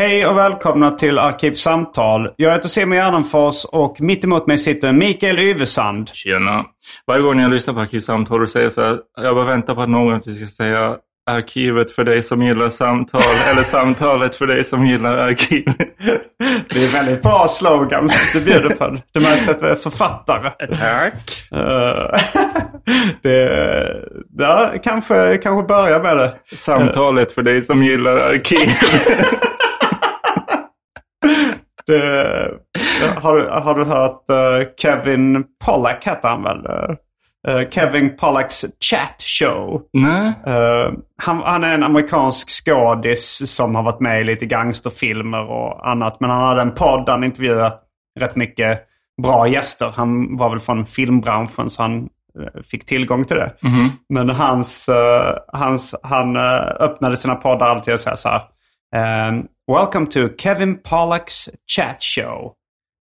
Hej och välkomna till Arkivsamtal. Jag heter Simon Gärdenfors och mitt emot mig sitter Mikael Yvesand. Tjena. Varje gång jag lyssnar på Arkivsamtal och säger så här, jag bara väntar på att någon ska säga arkivet för dig som gillar samtal eller samtalet för dig som gillar arkiv. Det är väldigt bra slogans du bjuder på. Det märks att vi är författare. Tack. Eh, det, ja, kanske, kanske börja med det. Samtalet för dig som gillar arkiv. det har, du- har du hört eh, Kevin Pollack heter han väl? Eh, Kevin Pollacks chat show. Nej. Eh, han, han är en amerikansk skådis som har varit med i lite gangsterfilmer och annat. Men han hade en podd där han intervjuade rätt mycket bra gäster. Han var väl från filmbranschen så han eh, fick tillgång till det. Men hans, eh, hans, han eh, öppnade sina poddar alltid och sa så här. Welcome to Kevin Pollacks chat show.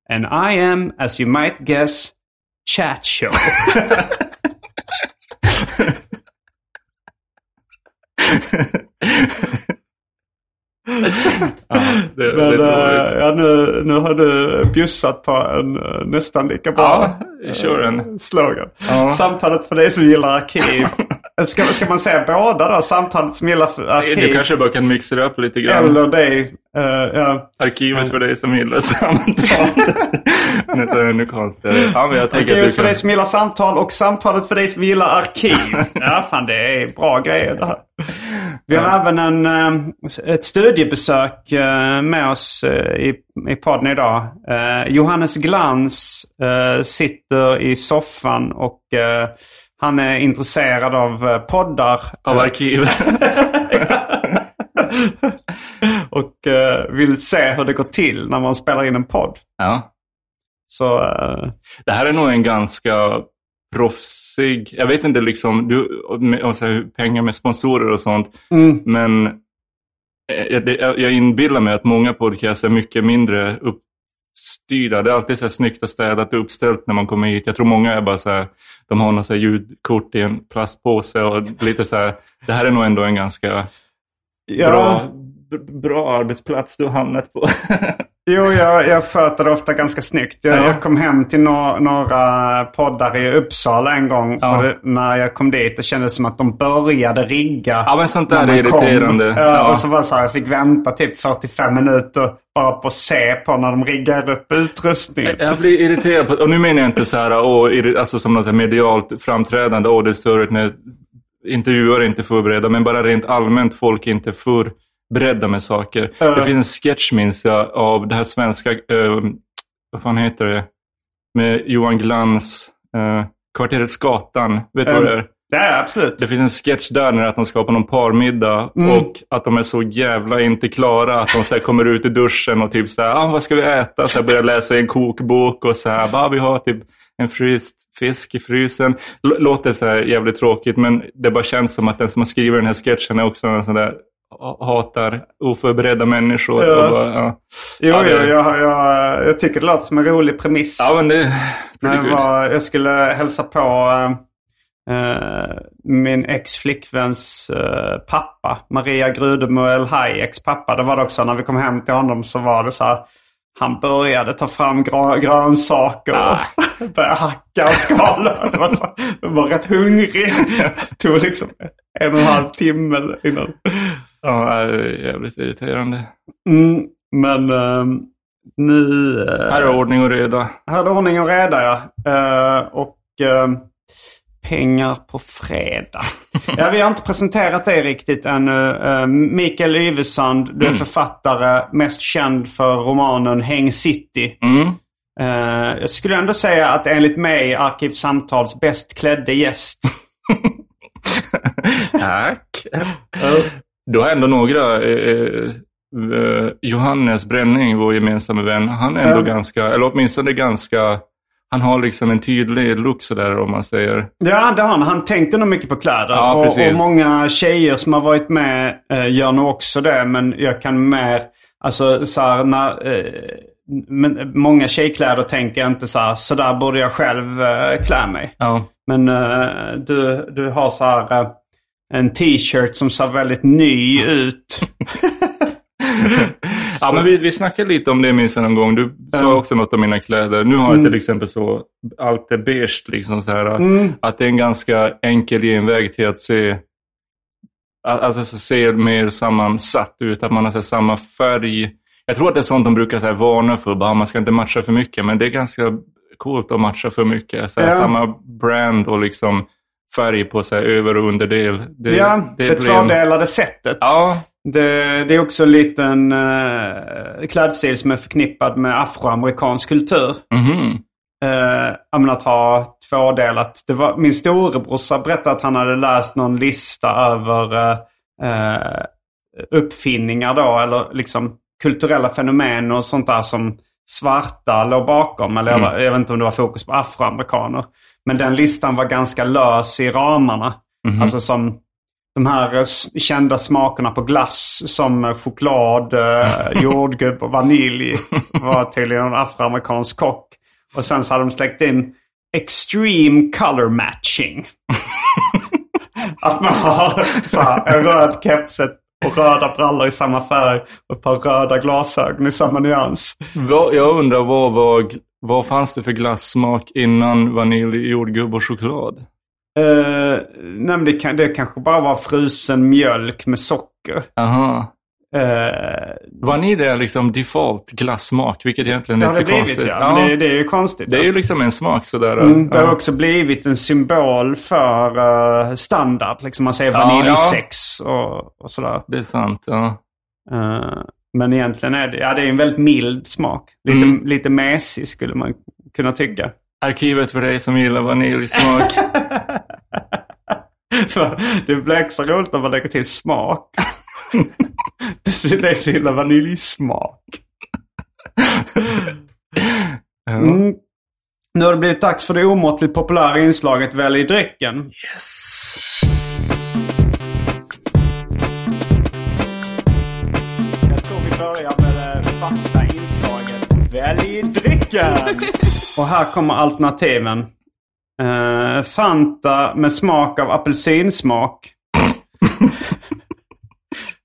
And I am, as you might guess, chat show. Det är Men väldigt eh, roligt. ja, nu, nu har du bjussat på en eh, nästan lika bra Ja, kör den. slogan. Ja. Samtalet för dig som gillar arkiv. ska, ska man säga båda då? Samtalet som gillar arkiv? Du kanske bara kan mixa det upp lite grann. Eller dig. eh, ja. Arkivet för dig som gillar samtal. det är ännu konstigare. Ja, men jag Arkivet du för kan... dig som gillar samtal och samtalet för dig som gillar arkiv. ja, fan det är bra grejer det här. Vi har även en, eh, ett studiebesök eh, med oss i, i podden idag. Johannes Glans sitter i soffan och han är intresserad av eh, poddar. Av arkiv. och eh, vill se hur det går till när man spelar in en podd. ja. Så eh, Det här är nog en ganska proffsig, jag vet inte liksom, du, med, och så här, pengar med sponsorer och sånt, mm, men jag, jag inbillar mig att många podcasts är mycket mindre uppstyrda. Det är alltid så här snyggt och städat och uppställt när man kommer hit. Jag tror många är bara så här, de har så här ljudkort i en plastpåse och lite så här, det här är nog ändå en ganska ja. bra, bra arbetsplats du har hamnat på. Jo, jag, jag sköter det ofta ganska snyggt. Jag, Ja. jag kom hem till no några poddar i Uppsala en gång. Ja. Och det, när jag kom dit det kändes som att de började rigga. Ja, men sånt där är kom. irriterande. Ja. Och så var så här, jag fick vänta typ 45 minuter bara på att se på när de riggar upp utrustningen. Jag blir irriterad på, och nu menar jag inte så här, åh, alltså som något så medialt framträdande, åh det är störigt när intervjuare inte förberedda, men bara rent allmänt folk inte är förberedda med saker. Ja. Det finns en sketch minns jag av det här svenska, eh, vad fan heter det, med Johan Glans, eh, Kvarteret Skatan, vet du vad det är? Ja, absolut. Det finns en sketch där när att de ska på någon parmiddag Mm. och att de är så jävla inte klara att de så kommer ut i duschen och typ så här, ah, vad ska vi äta? Så här börjar läsa i en kokbok och så här, bara vi har typ en fryst fisk i frysen. L- låter så jävligt tråkigt men det bara känns som att den som har skrivit den här sketchen är också en sån där hatar oförberedda människor. Ja. Bara, ja. Jo, Ja, det- jo jag, jag, jag tycker det låter som en rolig premiss. ja men det är När jag, var, jag skulle hälsa på eh, min ex-flickväns eh, pappa, Maria Grudemo El Hayeks pappa. Det var det också när vi kom hem till honom så var det så här. Han började ta fram grö grönsaker och började hacka och skala. Det var, så, jag var rätt hungrig. Det tog liksom en och en halv timme innan. Ja, det är jävligt irriterande. Mm, men ehm, nu... eh, Här är ordning och reda. här är ordning och reda ja. Eh, och ehm, pengar på fredag. ja, vi har inte presenterat det riktigt ännu. Uh, Mikael Yvesand, du är författare, mest känd för romanen Häng City. Mm. Eh, jag skulle ändå säga att enligt mig Arkivsamtals bäst klädde gäst. Tack. Du har ändå några. Eh, eh, Johannes Bränning, vår gemensamma vän, han är ändå Ja. ganska, eller åtminstone ganska, han har liksom en tydlig look sådär om man säger. Ja, det har han. Han tänker nog mycket på kläder. Ja, och, och många tjejer som har varit med eh, gör nog också det. Men jag kan mer, alltså så här, när, eh, men, många tjejkläder tänker jag inte så här, så där borde jag själv eh, klä mig. Ja. Men eh, du, du har så här eh, en t-shirt som ser väldigt ny ut. Ja, men vi, vi snackade lite om det minns jag någon gång. Du sa också något om mina kläder. Nu har jag till exempel så, allt är beige liksom så här. Att det är en ganska enkel genväg till att se, alltså så se mer sammansatt ut. Att man har så samma färg. Jag tror att det är sånt de brukar så här, varna för. Bara, man ska inte matcha för mycket. Men det är ganska coolt att matcha för mycket. Så här, Ja. Samma brand och liksom färg på här, över och underdel. Det, ja, det, en- tvådelade sättet. Ja, Det, det är också en liten uh, klädstil som är förknippad med afroamerikansk kultur. mhm. Uh, att ha tvådelat. Det var, min storebrorsa berättade att han hade läst någon lista över eh, uppfinningar då, eller liksom kulturella fenomen och sånt där som svarta låg bakom. Eller jag- jag vet inte om det var fokus på afroamerikaner. Men den listan var ganska lös i ramarna. Alltså som de här kända smakerna på glass som eh, choklad, eh, jordgubb och vanilj var tydligen en afroamerikansk kock. Och sen så hade de släckt in extreme color matching. Att man har så här, en röd kepset och röda brallor i samma färg och ett par röda glasögon i samma nyans. Jag undrar vad, var, vad fanns det för glassmak innan vanilj, jordgubb och choklad? Uh, nej, men det, kan, det kanske bara var frusen mjölk med socker. Aha. Eh, Vanilj är liksom default glassmak, vilket egentligen är lite blivit konstigt. ja. Men det, det är ju konstigt. det är ja. ju liksom en smak sådär. Mm, det har ja. också blivit en symbol för eh, standard. Liksom man säger Ja, vaniljsex och, och sådär. Det är sant, ja. Eh, men egentligen är det, ja, det är en väldigt mild smak. Lite, Mm. lite mesig skulle man kunna tycka. Arkivet för dig som gillar vaniljsmak. Så det blir extra roligt när man lägger till smak. det är som gillar vaniljsmak. Mm. Nu har det blivit dags för det omåttligt populära inslaget Välj drycken. Jag fasta inslaget Välj drycken! Och här kommer alternativen. Eh, Fanta med smak av apelsinsmak.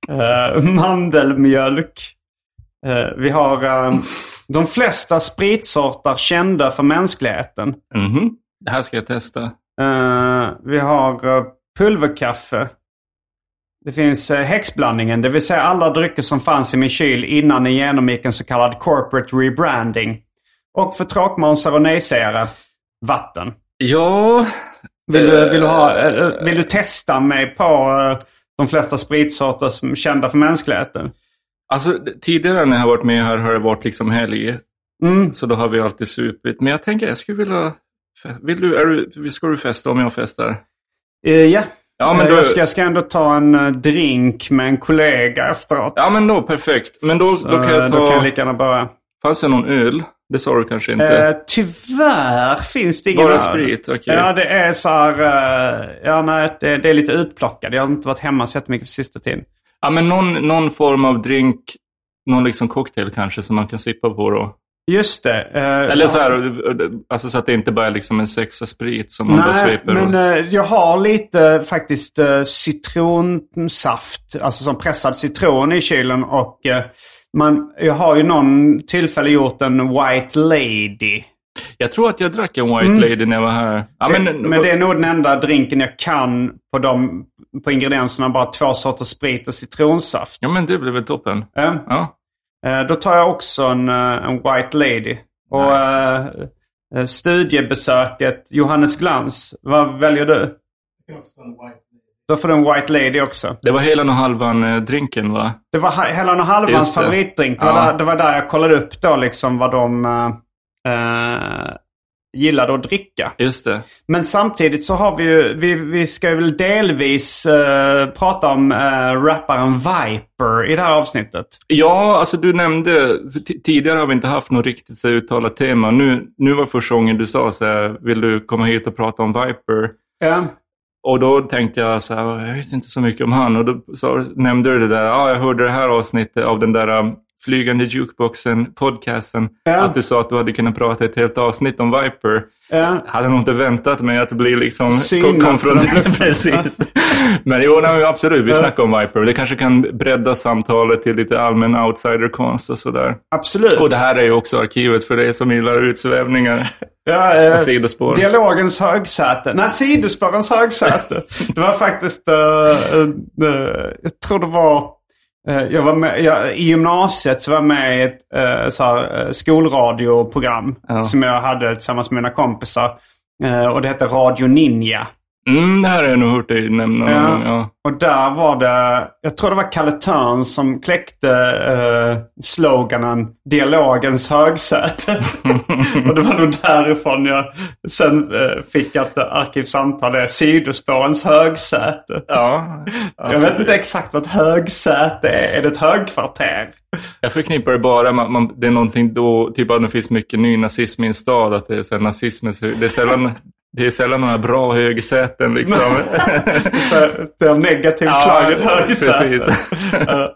Eh, mandelmjölk. Eh, vi har eh, de flesta spritsorter kända för mänskligheten. Mhm. Det här ska jag testa. Vi har pulverkaffe. Det finns uh, häxblandningen, det vill säga alla drycker som fanns i min kyl innan ni genomgick en så kallad corporate rebranding. Och för tråkmånsar och nejsägare, vatten. Ja, Vill du, vill, du ha, eh, vill du testa mig på eh, de flesta spritsorter som är kända för mänskligheten? alltså tidigare när jag har varit med här har det varit liksom helg. Mm. Så då har vi alltid supit. Men jag tänker, jag skulle vilja... Vill du, är du, ska du festa om jag festar? Eh, ja. Ja, men Eh, då- jag, ska, jag ska ändå ta en eh, drink med en kollega efteråt. Ja, men då perfekt. Men då, Så, då kan jag Då kan jag ta... lika gärna börja. Fanns det någon öl? Det sa du kanske inte? Eh, tyvärr finns det ingen Bara sprit, okej. Ja, det är så här... eh, ja, nej, det, det är lite utplockad. Jag har inte varit hemma så mycket på sista tiden. Ja, men någon, någon form av drink, någon liksom cocktail kanske som man kan sippa på då. Just det. eh, Eller så här, alltså så att det inte bara är liksom en sexa sprit som man bara Nej, sveper. men och... eh, jag har lite faktiskt uh, citronsaft. Alltså som pressad citron i kylen. Och eh, man, jag har ju någon tillfälle gjort en White Lady. Jag tror att jag drack en White Lady när jag var här. Ja, men, men, men det är nog den enda drinken jag kan på, de, på ingredienserna. Bara två sorters sprit och citronsaft. ja, men det blev väl toppen. Eh, Ja. Eh, då tar jag också en, eh, en White Lady. Och Nice. eh, eh, studiebesöket Johannes Glans. Vad väljer du? Då får du en White Lady också. Det var hela och halvan eh, drinken va? Det var Helen och Halvans det. favoritdrink. Det var, Ja. där, det var där jag kollade upp då liksom vad de eh, gillade att dricka. Just det. Men samtidigt så har vi ju, vi, vi ska väl delvis eh, prata om uh, rapparen Viper i det här avsnittet. Ja, alltså du nämnde, tidigare har vi inte haft något riktigt så uttalat tema. Nu, nu var första gången du sa så här, vill du komma hit och prata om Viper? Ja. Och då tänkte jag så här, jag vet inte så mycket om han. Och då sa, nämnde du det där, ja jag hörde det här avsnittet av den där flygande jukeboxen, podcasten. Ja. Att du sa att du hade kunnat prata ett helt avsnitt om Viper. Ja. Hade nog inte väntat mig att bli liksom Synad kon- på den konfronterad. Precis. Men jo, nej, absolut, vi Ja. snackar om Viper. Det kanske kan bredda samtalet till lite allmän outsiderkonst och sådär. Absolut. Och det här är ju också arkivet för dig som gillar utsvävningar Ja, eh, sidospår. Dialogens högsäte. Nej, sidospårens högsäte. Det var faktiskt, eh, eh, jag tror det var, eh, jag var med, jag, i gymnasiet så var jag med i ett eh, så här, eh, skolradioprogram Ja. som jag hade tillsammans med mina kompisar. Eh, och det hette Radio Ninja. Mm, det här har jag nog hört dig nämna någon Ja. gång. Ja. Och där var det, jag tror det var Kalle Törn som kläckte eh, sloganen Dialogens högsäte. och det var nog därifrån jag sen eh, fick att Arkivsamtal är sidospårens högsäte. Ja, Jag vet inte exakt vad ett högsäte är. Är det ett högkvarter? Jag förknippar det bara med man, det är någonting då, typ att det finns mycket ny nazism i en stad, att det är så nazismens det är sällan det är sällan några bra högsäten liksom. Det är negativt Ja, klang, ett högsäte. Ja.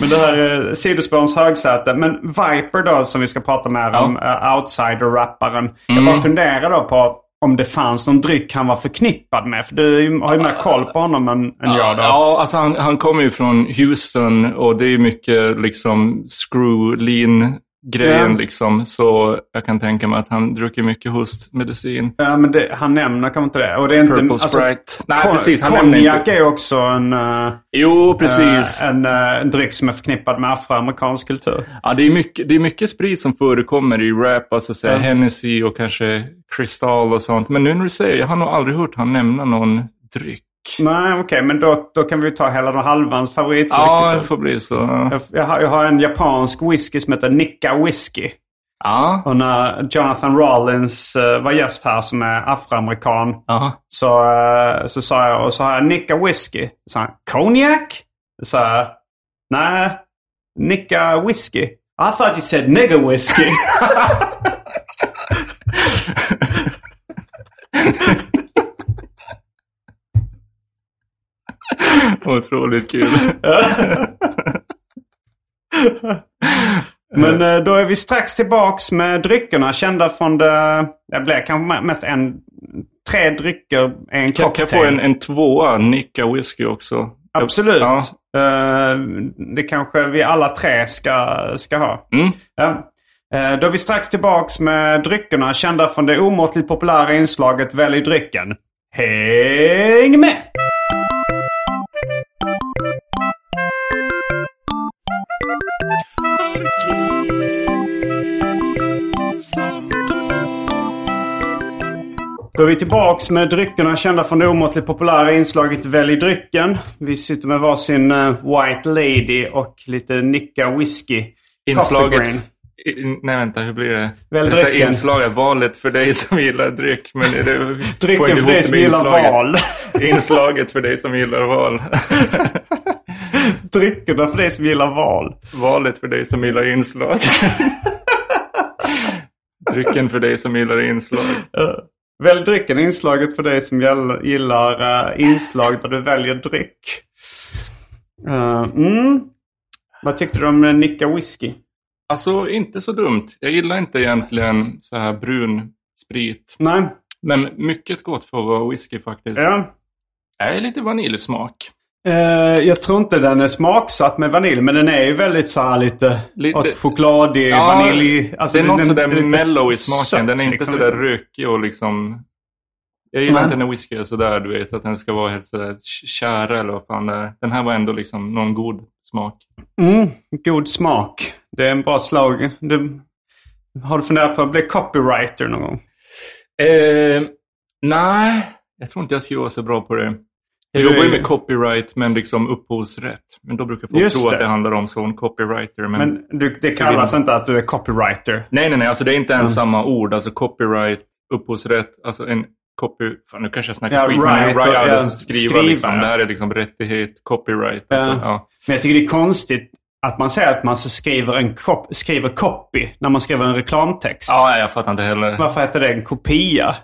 Men det här är sidospårens högsäte. Men Viper då som vi ska prata mer Ja. om, uh, outsider-rapparen. Jag Mm. bara funderar då på om det fanns någon dryck han var förknippad med. För du har ju mer koll på honom än, än jag då. Ja, alltså han, han kommer ju från Houston och det är mycket liksom screw lean grejen Ja. liksom. Så jag kan tänka mig att han druckit mycket hostmedicin. Ja, men det, han nämner kanske inte det. Och det är inte... Purple Sprite. Nej, kon- precis, han Konjak är också en, uh, Jo, precis. en, eh, en dryck som är förknippad med afroamerikansk kultur. Ja, det är, mycket, det är mycket sprit som förekommer i rap, alltså så här. Hennessy och kanske Cristal och sånt. Men nu när du säger, jag har nog aldrig hört han nämna någon dryck. Nej, okej. men då, då kan vi ta hela den halvans favoritdryck. Ja, det får bli så. Jag, jag, har, jag har en japansk whisky som heter Nicka Whisky. Ja, Och när Jonathan Rollins eh, var gäst här som är afroamerikan ja. så, eh, så sa jag, och så har jag Nicka Whisky. Så sa han, Cognac? Så jag, nej, Nicka Whisky. I thought you said nigger whisky. Otroligt kul. Men eh, då är vi strax tillbaks med dryckerna kända från det, det blir kanske mest en, tre drycker, en Kan, kan cocktail. jag få en, en tvåa Nicka whisky också? Absolut. Ja. Eh, det kanske vi alla tre ska, ska ha. Mm. Ja. Eh, då är vi strax tillbaks med dryckerna kända från det omåttligt populära inslaget Välj drycken. Häng med! Då är vi tillbaks med dryckerna kända från det omåttligt populära inslaget Välj drycken. Vi sitter med varsin eh, White Lady och lite Nicka Whisky. Coffee Inslaget... Brain. I- Nej, vänta, hur blir det? Väl det drycken. inslaget, valet för dig som gillar dryck. Men är det, Drycken för dig som gillar inslaget. val. Inslaget för dig som gillar val. Dryckerna för dig som gillar val. Valet för dig som gillar inslag. Drycken för dig som gillar inslag. Välj drycken inslaget för dig som gillar eh, inslag där du väljer dryck. Eh, mm. Vad tyckte du om uh, Nicka Whisky? Alltså inte så dumt. Jag gillar inte egentligen så här brun sprit. Nej. Men mycket gott för att vara whisky faktiskt. Ja. Det är lite vaniljsmak. Eh, jag tror inte den är smaksatt med vanilj, men den är ju väldigt så här lite, Lite- chokladig, Ja, vanilj. Alltså, det är något den- sådär mellow i smaken. sött, den är inte liksom. sådär rökig och liksom... Jag gillar inte när whisky är sådär, du vet, att den ska vara helt sådär kära eller vad fan det är. Den här var ändå liksom någon god smak. Mm, god smak. Det är en bra slag. Du, har du funderat på att bli copywriter någon gång? Eh, nej, jag tror inte jag skulle vara så bra på det. Jag jobbar ju med copyright, men liksom upphovsrätt. Men då brukar folk Just tro det. att det handlar om sån copywriter. Men, Men du, det kallas inte att du är copywriter. Nej, nej, nej. Alltså det är inte Mm. ens samma ord. Alltså copyright, upphovsrätt. Alltså en copy... Fan, nu kanske jag snackar Ja, skit. right, men right, och, ja, alltså skriva, skriva, liksom. ja. Det här är liksom rättighet, copyright. Alltså, Ja. ja. Men jag tycker det är konstigt att man säger att man så skriver, en cop, skriver copy när man skriver en reklamtext. ja, jag fattar inte heller. Varför heter det en kopia?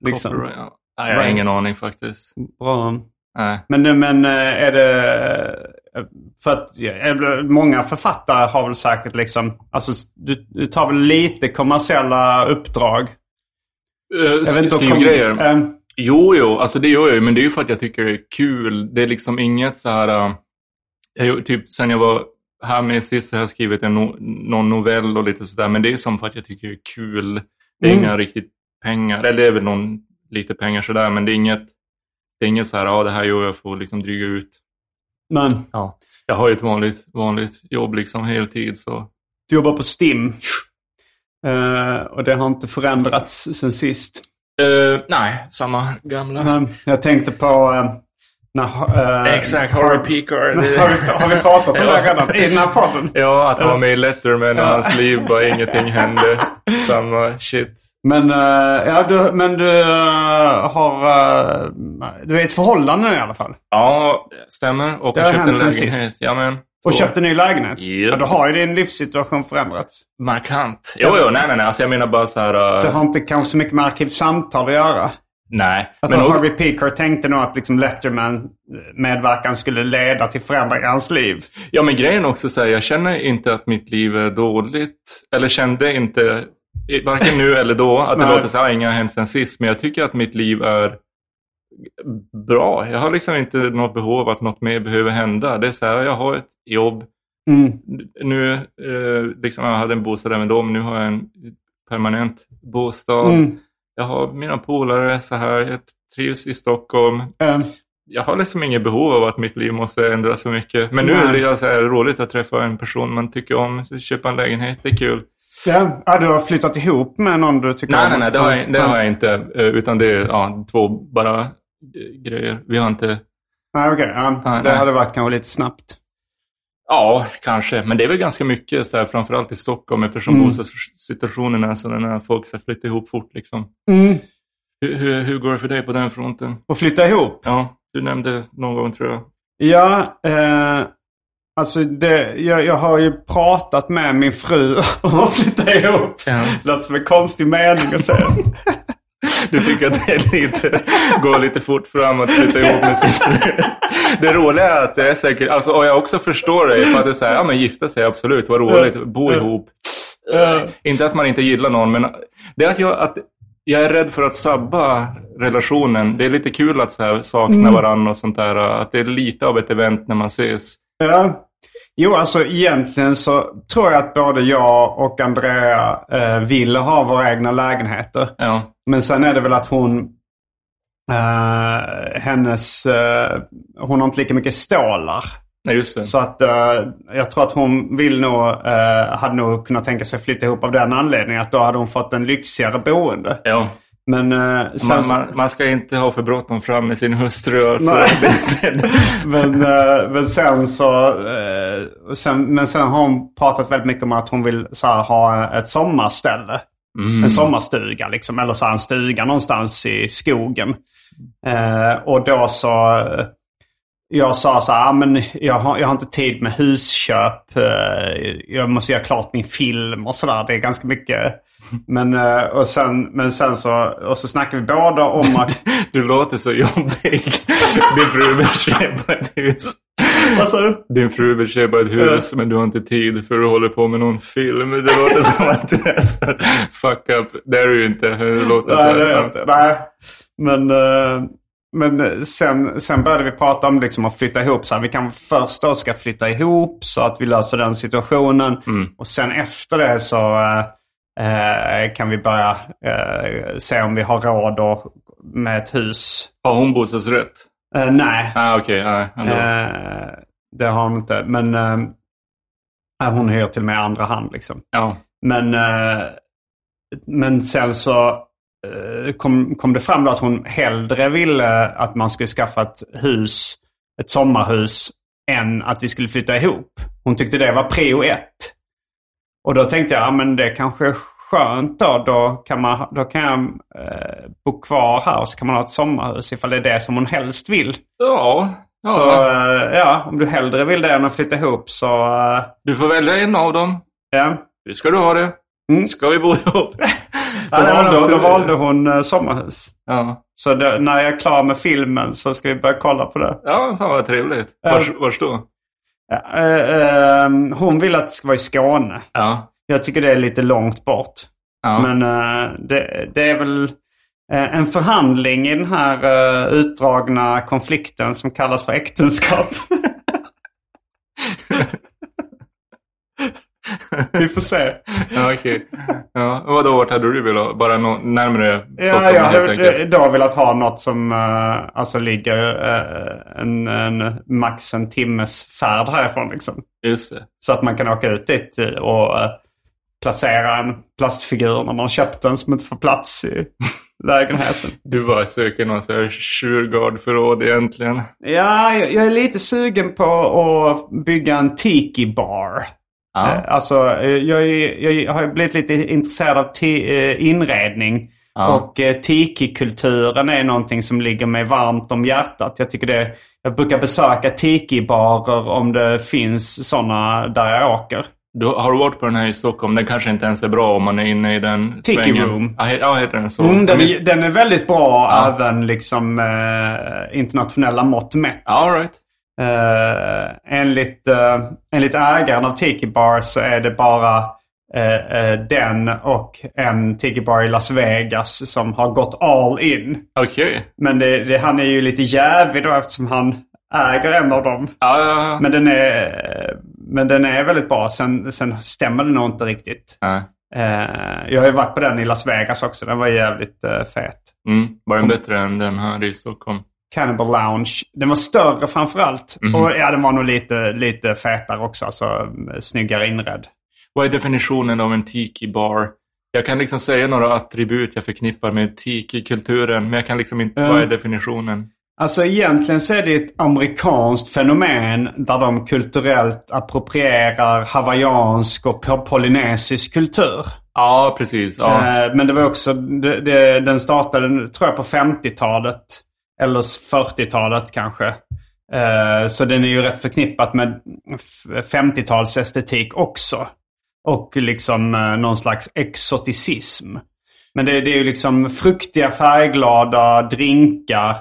Liksom. Copyright, ja. Nej, jag har Right. ingen aning faktiskt. Bra. Nej. Men, men eh, är det... För att många författare har väl säkert liksom... Alltså du, du tar väl lite kommersiella uppdrag? Uh, skrivgrejer. Eh, Jo, jo, alltså det gör jag ju, men det är ju för att jag tycker det är kul. Det är liksom inget så här... äh, jag, typ sen jag var här med sist har jag skrivit en no, någon novell och lite sådär, men det är som för att jag tycker det är kul. Det är Mm. inga riktigt pengar, eller det är väl någon lite pengar sådär, men det är inget, det är inget så här, ja det här gör jag för att liksom dryga ut. men Ja, jag har ju ett vanligt, vanligt jobb liksom heltid så. du jobbar på STIM. Eh, och det har inte förändrats sen sist. Uh, nej, samma gamla. Men jag tänkte på... när, eh, Exakt, Harvey Pekar. har, vi, har vi pratat om det redan i den här podden? Ja, att han var med i Letterman och Ja. hans liv bara ingenting hände. Samma shit. Men, eh, ja, du, men du eh, har... du är i ett förhållande nu i alla fall. Ja, stämmer. Och Det har hänt sen sist. Ja, men. Och köpte en ny lägenhet. Japp. Ja, då har ju din livssituation förändrats. Markant. Jo, jo, nej, nej, nej. Alltså jag menar bara så här... uh, Det har inte kanske så mycket med arkivsamtal att göra. Nej. Jag tror Harvey Pekar tänkte nog att liksom Letterman medverkan skulle leda till förändring i hans liv. Ja, men grejen också så här, jag känner inte att mitt liv är dåligt. Eller kände inte, varken nu eller då, att det Nej. låter så här, inget har hänt sen sist. Men jag tycker att mitt liv är bra. Jag har liksom inte något behov av att något mer behöver hända. Det är så här, jag har ett jobb. Mm. Nu, eh, liksom, jag hade en bostad även då, men nu har jag en permanent bostad. Mm. Jag har mina polare så här, jag trivs i Stockholm. Eh, Jag har liksom inget behov av att mitt liv måste ändras så mycket. Men nu Nej. är det så här roligt att träffa en person man tycker om. Köpa en lägenhet, det är kul. ja. ja, du har flyttat ihop med någon du tycker Nej, om? nej, nej, det har jag, det har jag inte. eh, Utan det är ja, två bara eh, grejer. Vi har inte... Nej, okej. ja. Nej, det nej. hade varit kanske lite snabbt. Ja, kanske. Men det är väl ganska mycket, så här, framförallt i Stockholm, eftersom Mm. bostadssituationen är så när folk så här, flyttar ihop fort. Liksom. Mm. Hur, hur, hur går det för dig på den fronten? Och flytta ihop? Ja, du nämnde någon gång tror jag. Ja, eh, alltså det, jag, jag har ju pratat med min fru om att flytta ihop. Ja. Låter som en konstig mening att säga. Du tycker att det är lite, går lite fort fram att flytta ihop med sin fru. Det roliga är att det är säkert, alltså, och jag också förstår dig, för att det är så här, ja men gifta sig absolut, vad roligt, bo ihop. Inte att man inte gillar någon, men det är att jag, att jag är rädd för att sabba relationen. Det är lite kul att så här, sakna varandra och sånt där. Att det är lite av ett event när man ses. Ja. Jo, alltså egentligen så tror jag att både jag och Andrea eh, vill ha våra egna lägenheter. Ja, Men sen är det väl att hon... Eh, hennes... Eh, hon har inte lika mycket stålar. nej just det. Så att eh, jag tror att hon vill nog, hade nog kunnat tänka sig flytta ihop av den anledningen. Att då hade hon fått en lyxigare boende. Ja. Men eh, sen... Man, man, man ska inte ha för bråttom fram med sin hustru. Alltså. Men, eh, men sen så... Eh, sen, men sen har hon pratat väldigt mycket om att hon vill så här, ha ett sommarställe. Mm. En sommarstuga liksom. Eller så här, en stuga någonstans i skogen. Eh, och då så... Jag sa så här, ah, men jag har, jag har inte tid med husköp. Eh, jag måste göra klart min film och sådär. Det är ganska mycket. Men, eh, och sen, men sen så, och så snackade vi båda om att... Du låter så jobbig. Din fru vill köpa ett hus. Vad sa du? Din fru vill köpa ett hus men du har inte tid för du håller på med någon film. Det låter som att du är så fuck up. Det är du ju inte. Det låter Nej, det är jag inte. Nej. Men, eh, men sen, sen började vi prata om liksom att flytta ihop. Så här, vi kan först då ska flytta ihop så att vi löser den situationen. Och sen efter det så eh, eh, kan vi börja eh, se om vi har råd då med ett hus. Har hon bostadsrätt? Eh, nej, Ah, nej, ändå. eh, det har hon inte. Men eh, hon hyr till och med andra hand. Liksom. Ja. Men, eh, men sen så eh, kom, kom det fram att hon hellre ville att man skulle skaffa ett hus, ett sommarhus, än att vi skulle flytta ihop. Hon tyckte det var prio ett. Och då tänkte jag, ja men det kanske är skönt då. Då kan, man, då kan jag eh, bo kvar här och så kan man ha ett sommarhus ifall det är det som hon helst vill. Ja. ja. Så eh, ja, om du hellre vill det än att flytta ihop så eh, Du får välja en av dem. ja. Hur ska du ha det? Ska vi bo ihop? Då, valde, då valde hon eh, sommarhus. Ja. Så det, när jag är klar med filmen så ska vi börja kolla på det. Ja, fan vad trevligt. Vars, vars då? Eh, eh, hon vill att det ska vara i Skåne. Ja. Jag tycker det är lite långt bort. Ja. Men eh, det, det är väl eh, en förhandling i den här utdragna konflikten som kallas för äktenskap. vi får se. Ja, okej. Ja. och Vadå, vart hade du velat? Bara nå- närmare Ja, jag hade enkelt? då velat ha något som eh, alltså ligger eh, en, en, max en timmes färd härifrån. Liksom. Just det. Så att man kan åka ut dit och eh, placera en plastfigur när man köpt den som inte får plats i lägenheten. Du bara söker någon sån här Shurgard-förråd egentligen. Ja, jag, jag är lite sugen på att bygga en tiki-bar. Ja. Eh, Alltså, eh, jag, jag har blivit lite intresserad av eh, inredning. Ja. Och eh, tiki-kulturen är någonting som ligger mig varmt om hjärtat. Jag tycker det, jag brukar besöka tiki-barer om det finns sådana där jag åker. Du, har du varit på den här i Stockholm? Den kanske inte ens är bra om man är inne i den Tiki svängen. Room. Ja, he- ja, heter den så? Mm, den, är, den är väldigt bra Ja. även liksom eh, internationella mått mätt. All right. Eh, enligt, uh, enligt ägaren av Tiki Bar så är det bara eh, eh, den och en Tiki Bar i Las Vegas som har gått all in. Okej. Men det, det, han är ju lite jävig då eftersom han äger en av dem. Ja, ja, ja. Men den är, men den är väldigt bra. Sen, sen stämmer det nog inte riktigt. Nej. Eh, jag har ju varit på den i Las Vegas också. Den var jävligt fet. Mm. Var den bättre än den här i Stockholm? Cannibal Lounge. Den var större framförallt. Mhm. Och ja, den var nog lite, lite fetare också. Alltså eh, snyggare inredd. Vad är definitionen av en tiki-bar? Jag kan liksom säga några attribut jag förknippar med tiki-kulturen, men jag kan liksom inte... Mm. Vad är definitionen? Alltså egentligen så är det ett amerikanskt fenomen där de kulturellt approprierar hawaiiansk och po- polynesisk kultur. Ja, precis. Ja. Eh, Men det var också, det, det, den startade tror jag på 50-talet. Eller 40-talet kanske. Eh, så den är ju rätt förknippat med 50-talsestetik också. Och liksom eh, någon slags exoticism. Men det, det är ju liksom fruktiga färgglada drinkar.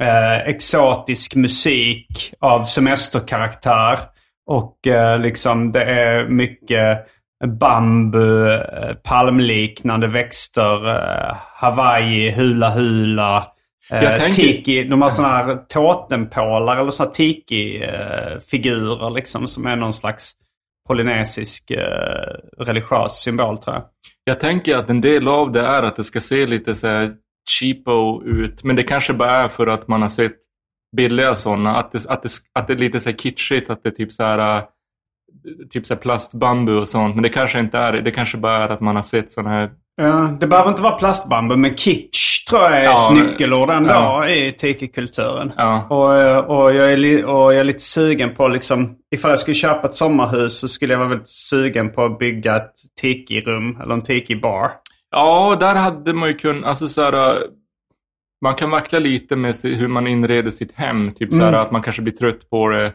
Eh, exotisk musik av semesterkaraktär. Och eh, liksom det är mycket bambu, eh, palmliknande växter, eh, Hawaii, hula hula. Eh, jag tänker- Tiki, de har sådana här totempålar eller sådana tiki-figurer liksom som är någon slags polynesisk eh, religiös symbol tror jag. Jag tänker att en del av det är att det ska se lite så här cheapo ut, men det kanske bara är för att man har sett billiga sådana. Att det, att det, att det är lite så här kitschigt, att det är typ så här, äh, typ så här plastbambu och sånt. Men det kanske inte är det. Det kanske bara är att man har sett sådana här... Ja, det behöver inte vara plastbambu, men kitsch tror jag är Ja, ett nyckelord ändå ja. i tiki-kulturen. Ja. Och, och, jag är och jag är lite sugen på liksom, ifall jag skulle köpa ett sommarhus så skulle jag vara väldigt sugen på att bygga ett tiki-rum eller en tiki-bar. Ja, där hade man ju kunnat, alltså så här, man kan vackla lite med hur man inreder sitt hem. Typ så här Mm. att man kanske blir trött på det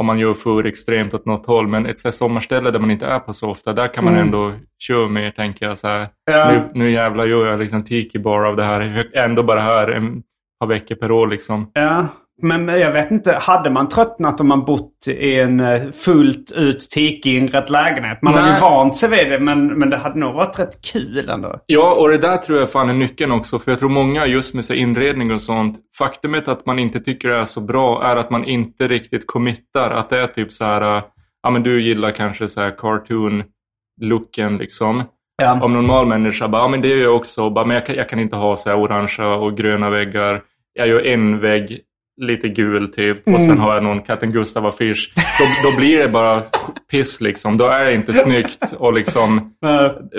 om man gör för extremt åt något håll. Men ett sommarställe där man inte är på så ofta, där kan man Mm. ändå köra mer, tänker jag. Så här, Ja. nu, nu jävlar gör jag liksom tiki bar av det här. Ändå bara här en par veckor per år liksom. Ja, Men jag vet inte, hade man tröttnat om man bott i en eh, fullt ut tiki-inredd lägenhet? Man hade ju Nej. vant sig vid det, men, men det hade nog varit rätt kul ändå. Ja, och det där tror jag fan är nyckeln också. För jag tror många just med så inredning och sånt. Faktumet att man inte tycker det är så bra är att man inte riktigt committar. Att det är typ så här, äh, ja men du gillar kanske så här cartoon-looken liksom. Ja. Om normal människa bara, ja men det gör jag också. Bara, men jag kan, jag kan inte ha så här orangea och gröna väggar. Jag gör en vägg lite gul typ och sen har jag någon Katten Gustav-affisch. Då, då blir det bara piss liksom. Då är det inte snyggt och liksom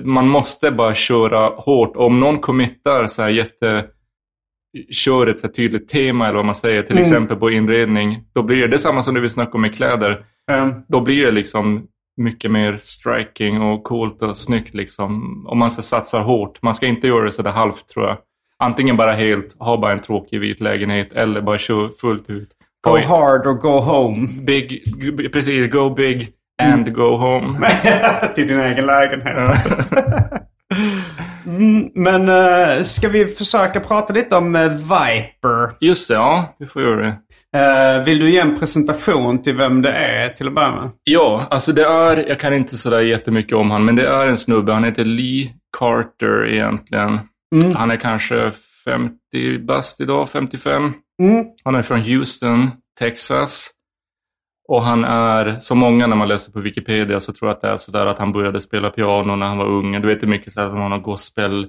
man måste bara köra hårt. Om någon committar så här jätte kör ett så tydligt tema eller vad man säger, till exempel på inredning. Då blir det, det samma som det vi snackade om med kläder. eh, Då blir det liksom mycket mer striking och coolt och snyggt liksom. Om man ska satsa hårt. Man ska inte göra det sådär halvt tror jag. Antingen bara helt, ha bara en tråkig vit lägenhet eller bara köra fullt ut. go Oj, hard or go home. Big, precis, go big and go home. Till din egen lägenhet. mm, men eh, ska vi försöka prata lite om eh, Viper? Just det, ja, vi får göra det. Eh, vill du ge en presentation till vem det är till att börja med? Ja, alltså det är, jag kan inte sådär jättemycket om han, men det är en snubbe. Han heter Lee Carter egentligen. Han är kanske 50 bast idag, 55. Mm. Han är från Houston, Texas. Och han är, som många när man läser på Wikipedia så tror jag att det är sådär att han började spela piano när han var ung. Du vet hur mycket såhär som han har gospel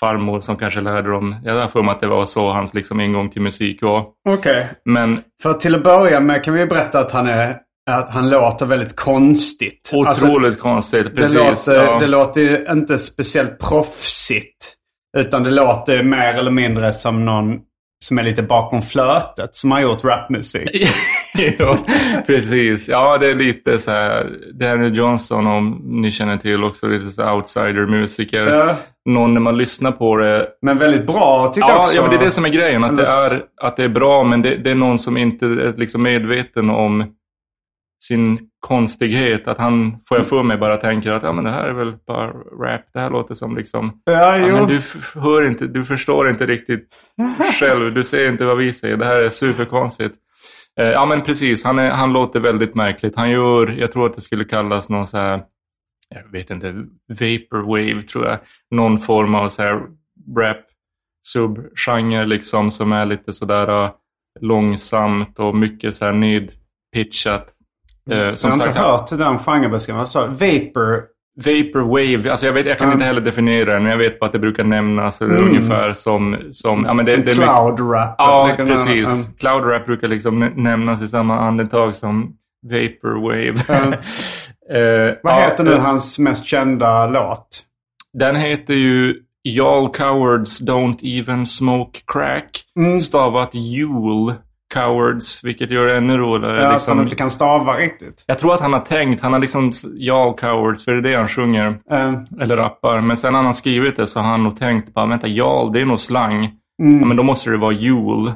farmor som kanske lärde dem. Jag har för mig att det var så hans liksom ingång till musik var. Okej. Men För till att börja med kan vi berätta att han är att han låter väldigt konstigt. Alltså, otroligt konstigt. det, Precis. låter, ja. det låter ju inte speciellt proffsigt. Utan det låter mer eller mindre som någon som är lite bakom flötet som har gjort rapmusik. ja, precis. Ja, det är lite så här. Daniel Johnson, om ni känner till också, lite så outsider-musiker. Ja. Någon när man lyssnar på det. Men väldigt bra tyckte jag Ja, också. ja, men det är det som är grejen. Att det Eller- är, att det är bra, men det, det är någon som inte är liksom medveten om sin konstighet. Att han, får jag för mig, bara tänker att ja, men det här är väl bara rap. Det här låter som liksom... Ja, Ja, men du, hör inte, du förstår inte riktigt själv. Du ser inte vad vi säger. Det här är superkonstigt. Eh, ja men precis, han, är, han låter väldigt märkligt. Han gör, jag tror att det skulle kallas någon så här, jag vet inte, vaporwave tror jag. Någon form av så här rap subgenre liksom som är lite sådär uh, långsamt och mycket så här Eh, som jag har sagt, inte hört den genrebeskrivningen. Alltså, Vapor. Vaporwave, alltså jag, vet, jag kan Mm. inte heller definiera den, men jag vet bara att det brukar nämnas Mm. ungefär som... som ja, men det, som det cloud rap. Ja, precis. Mm. Cloud rap brukar liksom nä- nämnas i samma andetag som Vaporwave. Mm. Eh, Vad ja, heter nu eh, hans mest kända låt? Den heter ju Y'all cowards don't even smoke crack. Mm. Stavat Jule cowards, vilket gör det ännu roligare. Ja, Att liksom. han inte kan stava riktigt. Jag tror att han har tänkt, han har liksom Y'all cowards, för det är det han sjunger. Eh, Eller rappar. Men sen när han har skrivit det så har han nog tänkt bara, vänta, Jarl, det är nog slang. Mm. Ja, men då måste det vara jul.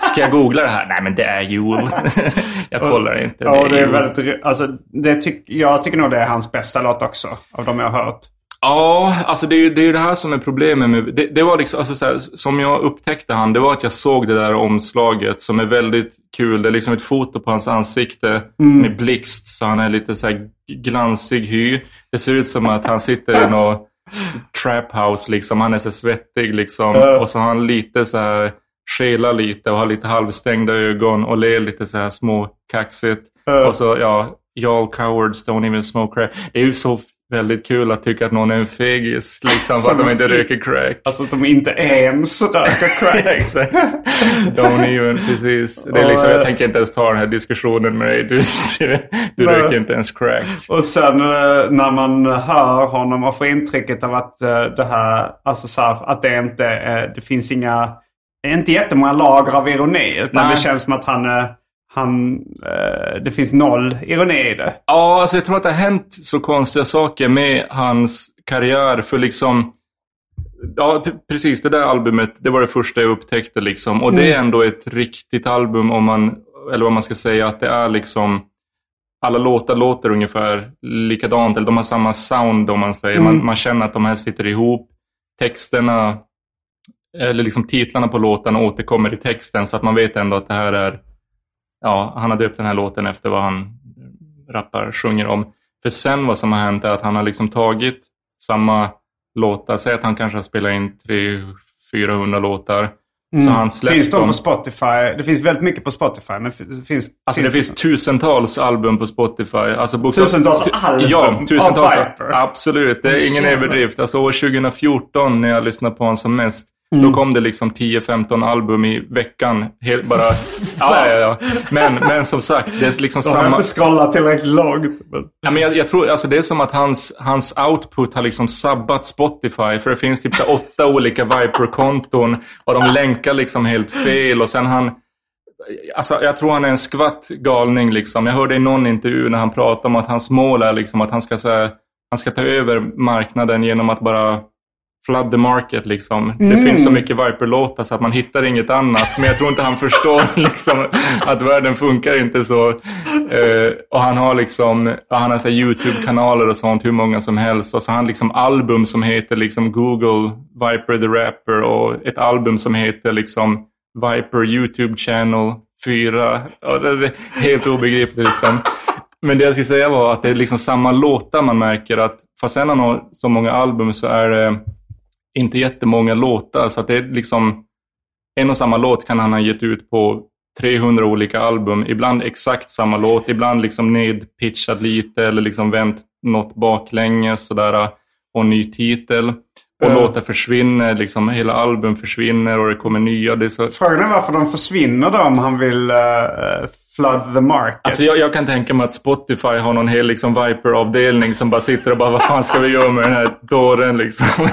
Ska jag googla det här? Nej, men det är jul. jag kollar inte. ja, det är väldigt... Alltså, det tyck, jag tycker nog det är hans bästa låt också. Av de jag har hört. Ja, alltså det är ju det, är det här som är problemet med... Det, det var liksom, alltså så här, som jag upptäckte han, det var att jag såg det där omslaget som är väldigt kul. Det är liksom ett foto på hans ansikte med blixt, så han är lite så glansig hy. Det ser ut som att han sitter i något trap house liksom. Han är så svettig liksom. Ja. Och så har han lite så här, skelar lite och har lite halvstängda ögon och ler lite så här små kaxigt. Ja. Och så, ja, y'all cowards don't even smoke crack. Det är ju så väldigt kul att tycka att någon är en fegis, liksom, för att de inte röker crack. Alltså att de inte ens röker crack. Exakt. Don't even, precis. Det är liksom, jag tänker inte ens ta den här diskussionen med dig. Du, du röker inte ens crack. Och sen eh, när man hör honom och får intrycket av att eh, det här, alltså så här, att det inte, det finns inga, inte jättemånga lager av ironi. Utan Nej. det känns som att han, eh, han, eh, det finns noll ironi i det. Ja, alltså jag tror att det har hänt så konstiga saker med hans karriär. För liksom, ja precis det där albumet, det var det första jag upptäckte liksom. Och det är ändå ett riktigt album om man, eller vad man ska säga, att det är liksom alla låtar låter ungefär likadant, eller de har samma sound om man säger. Man, man känner att de här sitter ihop. Texterna eller liksom titlarna på låtarna återkommer i texten så att man vet ändå att det här är, ja, han har döpt den här låten efter vad han rappar, sjunger om. För sen vad som har hänt är att han har liksom tagit samma låtar, säg att han kanske har spelat in 300-400 låtar. Mm. Så han släppt Finns de på Spotify? Det finns väldigt mycket på Spotify. Men det finns, Alltså det finns tusentals album på Spotify. Alltså bokstav- Tusentals tu- album Ja, tusentals. av Viper? Absolut, det är ingen överdrift. Alltså år 2014 när jag lyssnade på honom som mest. Mm. Då kom det liksom 10-15 album i veckan. Helt bara... ja, ja, ja. Men, men som sagt, det är liksom De har samma... inte scrollat tillräckligt långt. Men... Ja, men jag, jag tror, alltså det är som att hans, hans output har liksom sabbat Spotify. För det finns typ så åtta olika Viper-konton och de länkar liksom helt fel. Och sen han... Alltså jag tror han är en skvatt galning liksom. Jag hörde i någon intervju när han pratade om att hans mål är liksom att han ska, här, han ska ta över marknaden genom att bara flood the market liksom. Det finns så mycket Viper-låtar så att man hittar inget annat. Men jag tror inte han förstår liksom att världen funkar inte så. Eh, och han har liksom, han har YouTube-kanaler och sånt, hur många som helst. Och så har han liksom album som heter liksom Google Viper the Rapper och ett album som heter liksom Viper YouTube Channel 4. Och det är helt obegripligt liksom. Men det jag skulle säga var att det är liksom samma låtar man märker att fast han har så många album så är det inte jättemånga låtar. Så att det är liksom en och samma låt kan han ha gett ut på 300 olika album. Ibland exakt samma låt, ibland liksom nedpitchat lite eller liksom vänt något baklänges sådär och ny titel. Och Ja. låtar försvinner, liksom hela album försvinner och det kommer nya. Det är så... Frågan är varför de försvinner då om han vill uh, flood the market. Alltså jag, jag kan tänka mig att Spotify har någon hel liksom Viper-avdelning som bara sitter och bara vad fan ska vi göra med den här dåren liksom.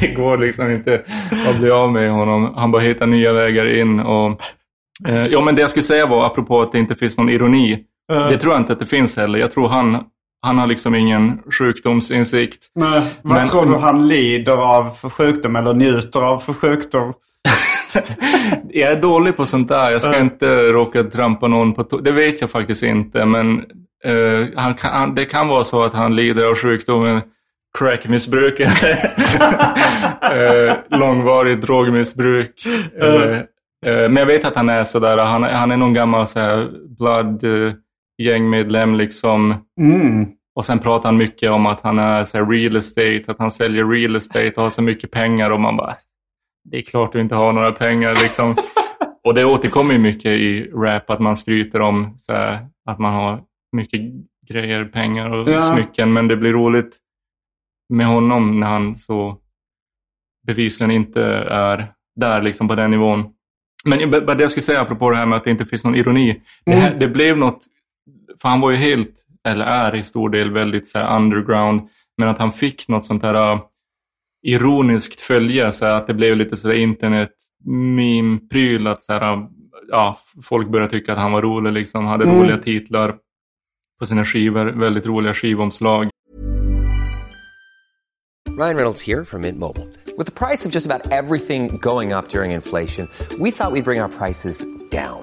det går liksom inte att bli av med honom. Han bara hittar nya vägar in. Och, eh, ja men det jag skulle säga var apropå att det inte finns någon ironi. Eh. Det tror jag inte att det finns heller. Jag tror han, han har liksom ingen sjukdomsinsikt. Men, vad Men- tror du han lider av för sjukdom eller njuter av för sjukdom? Jag är dålig på sånt där. Jag ska inte råka trampa någon på tå. Det vet jag faktiskt inte. Men eh, han kan, han, det kan vara så att han lider av sjukdomen crackmissbruk. eh, långvarigt drogmissbruk. Eh, eh, men jag vet att han är sådär. Han, han är någon gammal så här, blood eh, gängmedlem liksom. Mm. Och sen pratar han mycket om att han är så real estate. Att han säljer real estate och har så mycket pengar. Och man bara, det är klart du inte har några pengar liksom. och det återkommer mycket i rap att man skryter om så här, att man har mycket grejer, pengar och Ja. smycken. Men det blir roligt med honom när han så bevisligen inte är där liksom på den nivån. Men det jag skulle säga apropå det här med att det inte finns någon ironi. Det, här, det blev något, för han var ju helt, eller är i stor del väldigt så här underground. Men att han fick något sånt här uh, ironiskt följe. Så här, att det blev lite sådär internet meme-pryl. Att så här, uh, ja, folk började tycka att han var rolig. Liksom, hade roliga titlar på sina skivor. Väldigt roliga skivomslag. Ryan Reynolds here from Mint Mobile. With the price of just about everything going up during inflation, we thought we'd bring our prices down.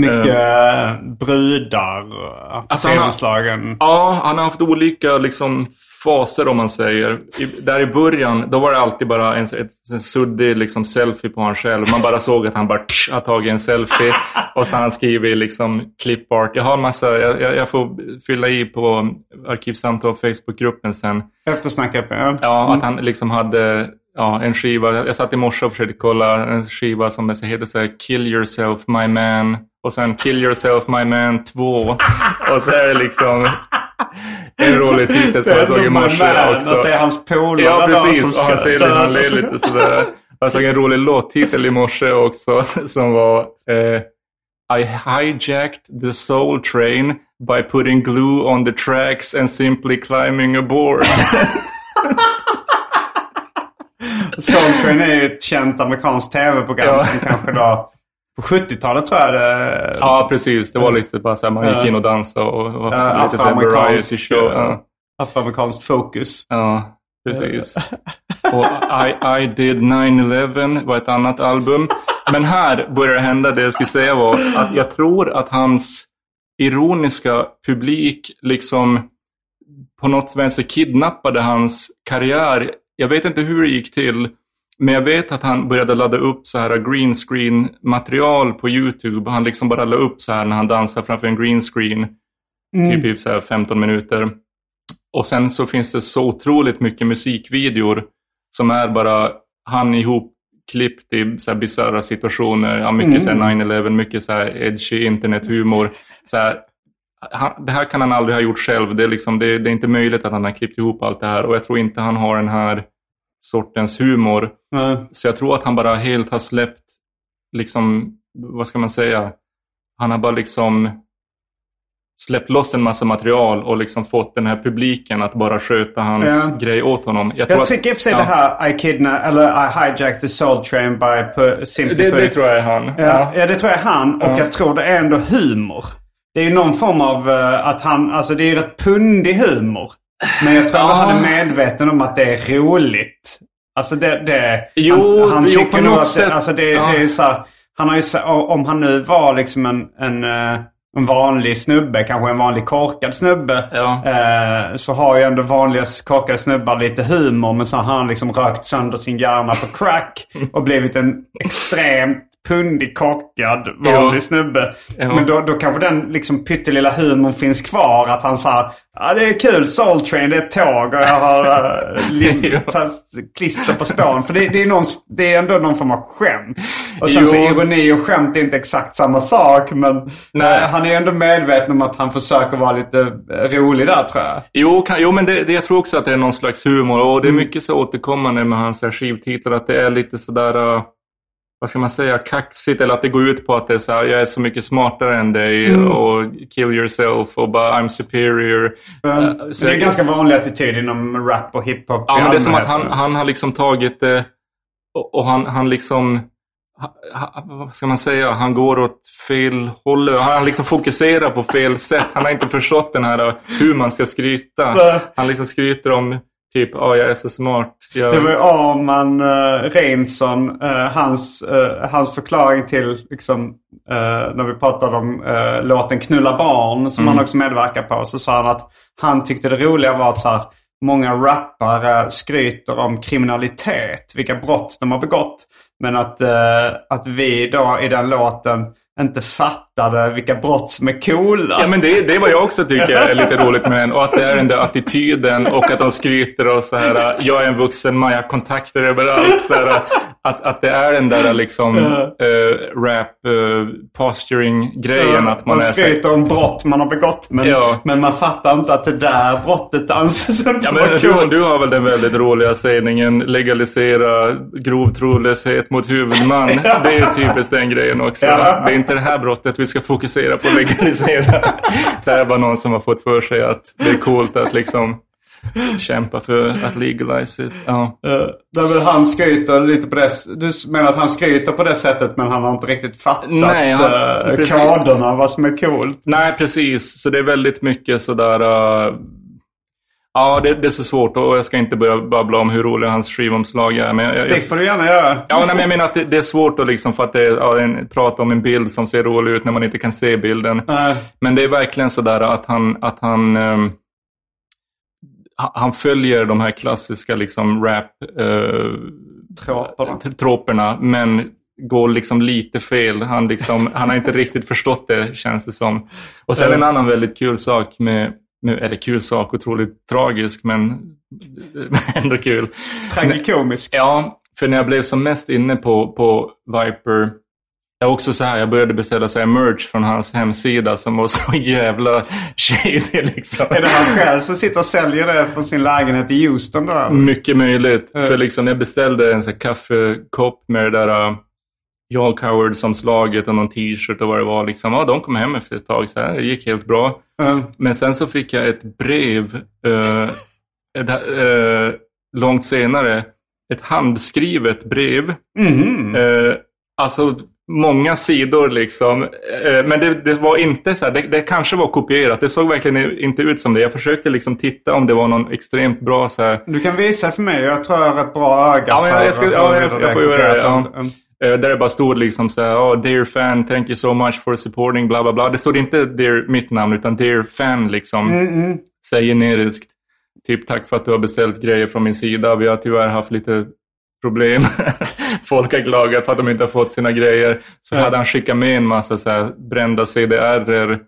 Mycket eh, brudar. Alltså, han tv-inslagen. Ja, han har haft olika liksom, faser om man säger. I, där i början, då var det alltid bara en, ett, en suddig liksom, selfie på han själv. Man bara såg att han bara tsch, har tagit en selfie. Och så har han skrivit liksom clipart. Jag har massa, jag, jag, får fylla i på Arkivsamtal Facebookgruppen sen. Eftersnacket. Ja. Ja, att han liksom hade ja, en skiva. Jag satt i morse och försökte kolla en skiva som heter så här, Kill yourself my man. Och sen Kill yourself my man 2. Och så är det liksom en rolig titel som jag såg i morse också. Att det är hans polare Ja, som precis. ska Och han säger han ler lite sådär. Jag såg en rolig låttitel i morse också som var eh, I hijacked the soul train by putting glue on the tracks and simply climbing aboard. Soul Train är ju ett känt amerikanskt tv-program Ja. som kanske då på 70-talet tror jag det... Ja, precis. Det var lite bara så här, man gick in och dansade och, och Ja, lite afroamerikansk, show. Ja. Afroamerikanskt fokus. Ja, precis. Och I, I did 9-11 var ett annat album. Men här började det hända, det jag skulle säga var att jag tror att hans ironiska publik liksom på något vänster kidnappade hans karriär. Jag vet inte hur det gick till, men jag vet att han började ladda upp så här green screen material på YouTube. Han liksom bara la upp så här när han dansar framför en green screen. Typ, typ så här 15 minuter. Och sen så finns det så otroligt mycket musikvideor som är bara han ihop klippt i så här bisarra situationer. Ja, mycket så här 9-11, mycket så här edgy internethumor. Så här, han, det här kan han aldrig ha gjort själv. Det är, liksom, det, det är inte möjligt att han har klippt ihop allt det här. Och jag tror inte han har den här sortens humor. Ja. Så jag tror att han bara helt har släppt, liksom, vad ska man säga? Han har bara liksom släppt loss en massa material och liksom fått den här publiken att bara sköta hans Ja. grej åt honom. Jag att- tycker i och för sig ja. det här I kidna eller I hijacked the soul train by simply Det, det tror jag är han. Ja, ja, det tror jag är han. Och Ja. jag tror det är ändå humor. Det är ju någon form av eh, att han, alltså det är ju rätt pundig humor. Men jag tror att Ja. han är medveten om att det är roligt. Alltså det, det Jo, han, han jo, tycker nog att sätt. det, alltså det, Ja. det är ju så här, han har ju om han nu var liksom en, en, eh, en vanlig snubbe, kanske en vanlig korkad snubbe. Ja. Eh, så har ju ändå vanliga korkade snubbar lite humor. Men så har han liksom rökt sönder sin hjärna på crack. Och blivit en extremt pundig, korkad, vanlig Ja. snubbe. Ja. Men då, då kanske den liksom pyttelilla humorn finns kvar. Att han sa ja det är kul, Soul Train, det är ett tåg och jag har uh, Ja. klister på spåren. För det, det, är någon, det är ändå någon form av skämt. Och sen Jo. så ironi och skämt är inte exakt samma sak. Men Nej. eh, han är ändå medveten om att han försöker vara lite eh, rolig där tror jag. Jo, kan, jo men det, det, jag tror också att det är någon slags humor. Och Mm. det är mycket så återkommande med hans skivtitlar. Att det är lite sådär, uh, vad ska man säga, kaxigt. Eller att det går ut på att det är så här, jag är så mycket smartare än dig. Mm. Och kill yourself och bara I'm superior. Men, Eh, så det är jag- gansk vanlig attityd inom rap och hiphop Ja, men det är som att han, han har liksom tagit det och, och han, han liksom, vad ska man säga, han går åt fel håll. Han liksom fokuserar på fel sätt. Han har inte förstått den här hur man ska skryta. Han liksom skryter om typ, ja jag är så smart. Jag, Det var ju Arman uh, Reinsson, eh, hans, eh, hans förklaring till liksom, eh, när vi pratade om uh, låten Knulla barn som Mm. han också medverkar på. Så sa han att han tyckte det roliga var att så här, många rappare skryter om kriminalitet, vilka brott de har begått. Men att, eh, att vi då i den låten inte fattade vilka brott som är coola. Ja men det, det är vad jag också tycker är lite roligt med den. Och att det är den där attityden och att de skryter och så här. Jag är en vuxen man, jag har kontakter överallt. Så här, att, att det är den där liksom eh, rap uh, posturing grejen. att man, man här, skryter om brott man har begått. Men, Ja. men man fattar inte att det där brottet anses inte Ja, men du, du har väl den väldigt roliga sägningen legalisera grov trolöshet mot huvudman. Det är typiskt den grejen också. Ja. Det är inte det här brottet vi ska fokusera på att legalisera. det är bara någon som har fått för sig att det är coolt att liksom kämpa för att legalize it. Ja. Uh, där väl han skryter lite på det Du menar att han skryter på det sättet men han har inte riktigt fattat Nej, han- eh, precis. koderna, vad som är coolt. Nej, precis. Så det är väldigt mycket sådär... Uh, Ja, det, det är så svårt och jag ska inte börja babbla om hur rolig hans skivomslag är. Men jag, jag, Det får du gärna göra. Ja, nej, men jag menar att det, det är svårt att liksom för att det ja, en, prata om en bild som ser rolig ut när man inte kan se bilden. Nej. Men det är verkligen sådär att han, att han, ha- han följer de här klassiska liksom rap eh, Troperna. men går liksom lite fel. Han, liksom, han har inte riktigt förstått det, känns det som. Och sen en annan väldigt kul sak med, med eller kul sak, otroligt tragisk, men ändå kul. Tragikomisk. Ja, för när jag blev som mest inne på, på Viper, jag också så här, jag började beställa så här merch från hans hemsida som var så jävla shady liksom. Är det han själv som sitter och säljer det från sin lägenhet i Houston då? Mycket möjligt. För liksom jag beställde en så här kaffekopp med det där Jarl Coward som slaget och någon t-shirt och vad det var. Liksom, ja, de kom hem efter ett tag. Så här, det gick helt bra. Mm. Men sen så fick jag ett brev uh, ett, uh, långt senare. Ett handskrivet brev. Mhm. Eh, alltså många sidor liksom. Eh, men det, det var inte så här, det, det kanske var kopierat. Det såg verkligen inte ut som det. Jag försökte liksom titta om det var någon extremt bra så här. Du kan visa för mig. Jag tror jag har ett bra öga Ja, för jag, ska, ja, jag, jag får göra det. Ja. Eh, Där det bara stod liksom så här, oh, dear fan, thank you so much for supporting, bla bla bla. Det stod inte dear mitt namn, utan dear fan liksom. Mm, Så här generiskt. Typ tack för att du har beställt grejer från min sida. Vi har tyvärr haft lite problem. Folk har klagat på att de inte har fått sina grejer. Så Ja. hade han skickat med en massa så här brända CDR-er.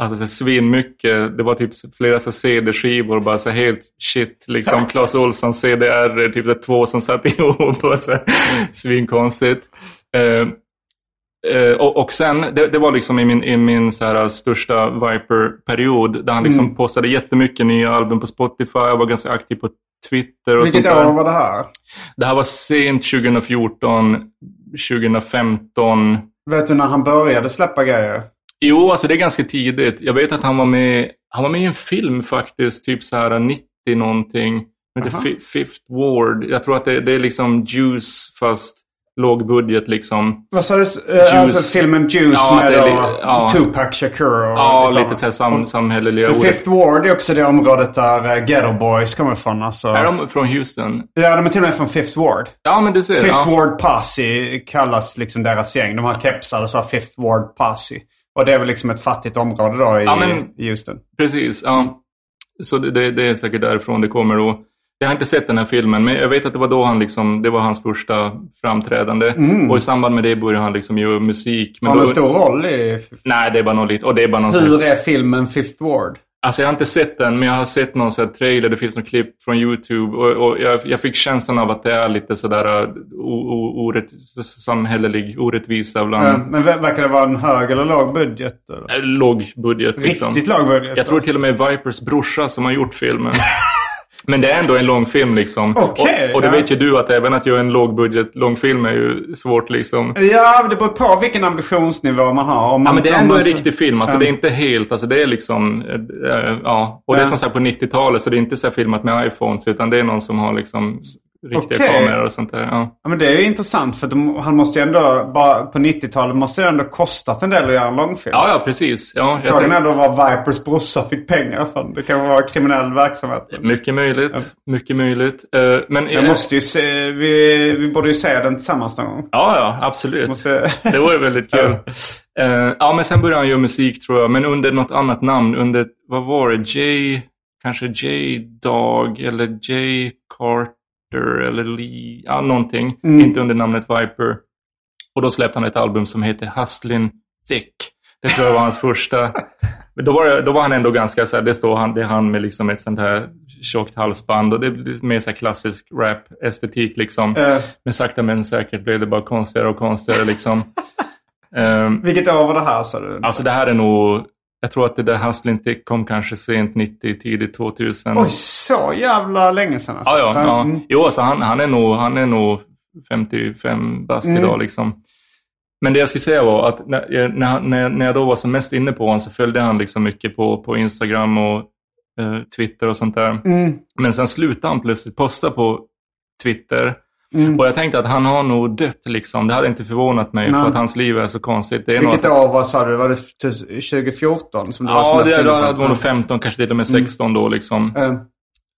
Alltså svinmycket. Det var typ flera så CD-skivor. Bara så helt shit. Liksom Clas Ohlson CDR, typ här två som satt ihop. Och så svinkonstigt. Eh, Eh, och, och sen, det, det var liksom i min, i min så här största Viper-period där han liksom Mm. postade jättemycket nya album på Spotify. Jag var ganska aktiv på Twitter och Vilket sånt år var det här? Det här var sent 2014, 2015. Vet du när han började släppa grejer? Jo, alltså det är ganska tidigt. Jag vet att han var med, han var med i en film faktiskt, typ så här 90 någonting. Den heter. Fi- Fifth Ward. Jag tror att det, det är liksom Juice fast låg budget liksom. Vad sa du? Eh, Alltså filmen Juice Ja, med li- ja. Tupac Shakur och Ja, lite lite så här sam, samhälleliga ordet. Fifth Ward är också det området där uh, Ghetto Boys kommer ifrån. Alltså. Är de från Houston? Ja, de är till och med från Fifth Ward. Ja, men du ser. Fifth ja. Ward Posse kallas liksom deras gäng. De har kepsar och så har Fifth Ward Posse. Och det är väl liksom ett fattigt område då i, Ja, men- i Houston. Precis, ja. Så det, det, det är säkert därifrån det kommer då. Jag har inte sett den här filmen, men jag vet att det var då han liksom, det var hans första framträdande. Och i samband med det började han liksom göra musik. Men Har då, han en stor roll i... Nej, det är bara något lite, och det är bara någon Hur är filmen Fifth Ward? Alltså jag har inte sett den, men jag har sett någon här trailer, det finns någon klipp från YouTube. Och, och jag, jag fick känslan av att det är lite sådär uh, orätt, samhällelig orättvisa bland Eh, Men ver- verkar det vara en hög eller låg budget? Eller? äh, låg budget. Liksom. Riktigt låg budget? Jag tror till och med Vipers brorsa som har gjort filmen. Men det är ändå en lång film liksom. Okej, och, och det ja. vet ju du att även att göra en lågbudget långfilm är ju svårt liksom. Ja, det beror på vilken ambitionsnivå man har. Om man, Ja men det är ändå en så- riktig film. Alltså Ja. det är inte helt, alltså det är liksom, äh, ja. Och det är som sagt på 90-talet så det är inte så filmat med iPhones utan det är någon som har liksom riktiga Okej. kameror och sånt där. Ja. Ja, men det är ju intressant för de, han måste ju ändå, bara på 90-talet måste det ändå kostat en del att göra en långfilm. ja, ja precis. Ja, Frågan är tror, då var Vipers brorsa fick pengar från. Det kan vara kriminell verksamhet. mycket möjligt. Mycket möjligt. Eh, men, Jag måste ju se, vi, vi borde ju se den tillsammans någon gång. Ja, ja, absolut. Måste... Det var ju väldigt kul. Eh, ja, men sen började han göra musik tror jag, men under något annat namn. Under, vad var det? J, kanske J-Dog eller J Carter eller Lee, ja någonting. Inte under namnet Viper. Och då släppte han ett album som heter Hustlin Thick. Det tror jag var hans första. Men då var, då var han ändå ganska så här, det står han, det är han med liksom ett sånt här tjockt halsband och det är mer så klassisk rap-estetik liksom. Eh, Men sakta men säkert blev det bara konstigare och konstigare liksom. Ehm, vilket år var det här sa du? alltså det här är nog, jag tror att det där Hustlin Thick kom kanske sent 90, tidigt 2000. Oj, så jävla länge sedan alltså. ja, ja, ja. Mm. Jo, alltså han, han, är nog, han är nog 55 bast Mm. idag liksom. Men det jag skulle säga var att när, jag- när, när jag då var som mest inne på honom så följde han liksom mycket på, på Instagram och eh, Twitter och sånt där. Mm. Men sen slutade han plötsligt posta på Twitter. Mm. Och jag tänkte att han har nog dött liksom. Det hade inte förvånat mig Nej. för att hans liv är så konstigt. Det är Vilket att, år var, sa du? Var det t- 2014 som du var som Ja, det inne på? var nog 15, kanske till och med 16 då liksom. Eh,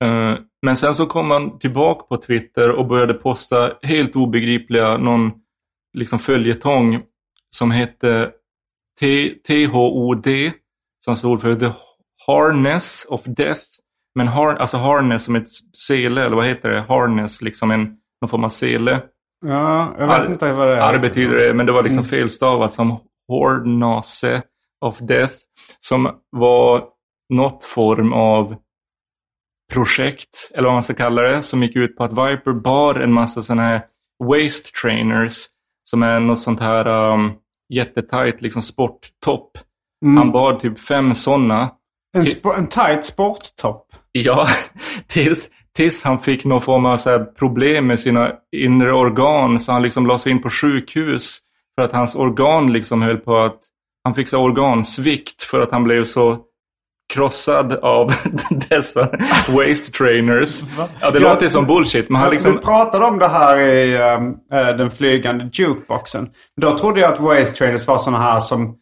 Eh, men sen så kom han tillbaka på Twitter och började posta helt obegripliga, någon liksom följetong som hette THOD, som stod för The Harness of Death. Men har, alltså harness som ett sele, eller vad heter det? Harness, liksom en, någon form av sele. Ja, jag vet inte vad det är. Ja, det betyder det, men det var liksom felstavat som Hornase of Death. Som var något form av projekt, eller vad man ska kalla det, som gick ut på att Viper bar en massa sådana här waist trainers, som är något sånt här um, jättetajt liksom sporttopp. Han bar typ fem sådana. En, sp- en tight sporttopp. Ja, tills, tills han fick någon form av så problem med sina inre organ. Så han liksom la sig in på sjukhus. För att hans organ liksom höll på att... Han fick så organsvikt för att han blev så krossad av dessa waist trainers. Ja, det Ja. låter som bullshit, men han liksom... pratade om det här i eh, den flygande jukeboxen. Då trodde jag att waist trainers var sådana här som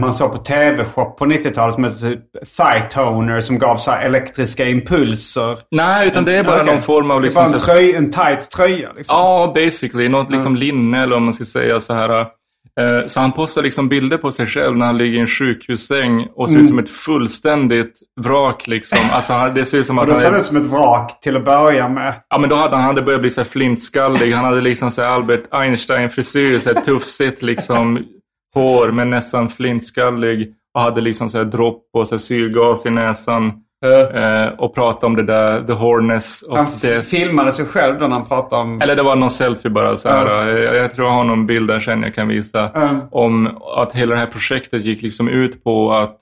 man såg på tv-shop på 90-talet som hette typ thigh toner som gav så elektriska impulser. Nej, utan det är bara Okej. någon form av Det liksom... bara en, så här- tröj, en tight tröja liksom. Ja, basically. Något liksom linne eller om man ska säga så här. Eh, Så han postar liksom bilder på sig själv när han ligger i en sjukhussäng och ser ut som ett fullständigt vrak liksom. Alltså han- det ser ut som Och att då han ser det är... som ett vrak till att börja med. Ja men då hade han hade börjat bli så flintskallig. Han hade liksom så här Albert Einstein-frisyr, så här tufsigt liksom hår men nästan flintskallig. Och hade liksom så här dropp och så här syrgas i näsan. Eh, och pratade om det där, the horness of Han death. filmade sig själv då när han pratade om... Eller det var någon selfie bara. Så här, jag, jag tror jag har någon bild där sen jag kan visa. Mm. Om att hela det här projektet gick liksom ut på att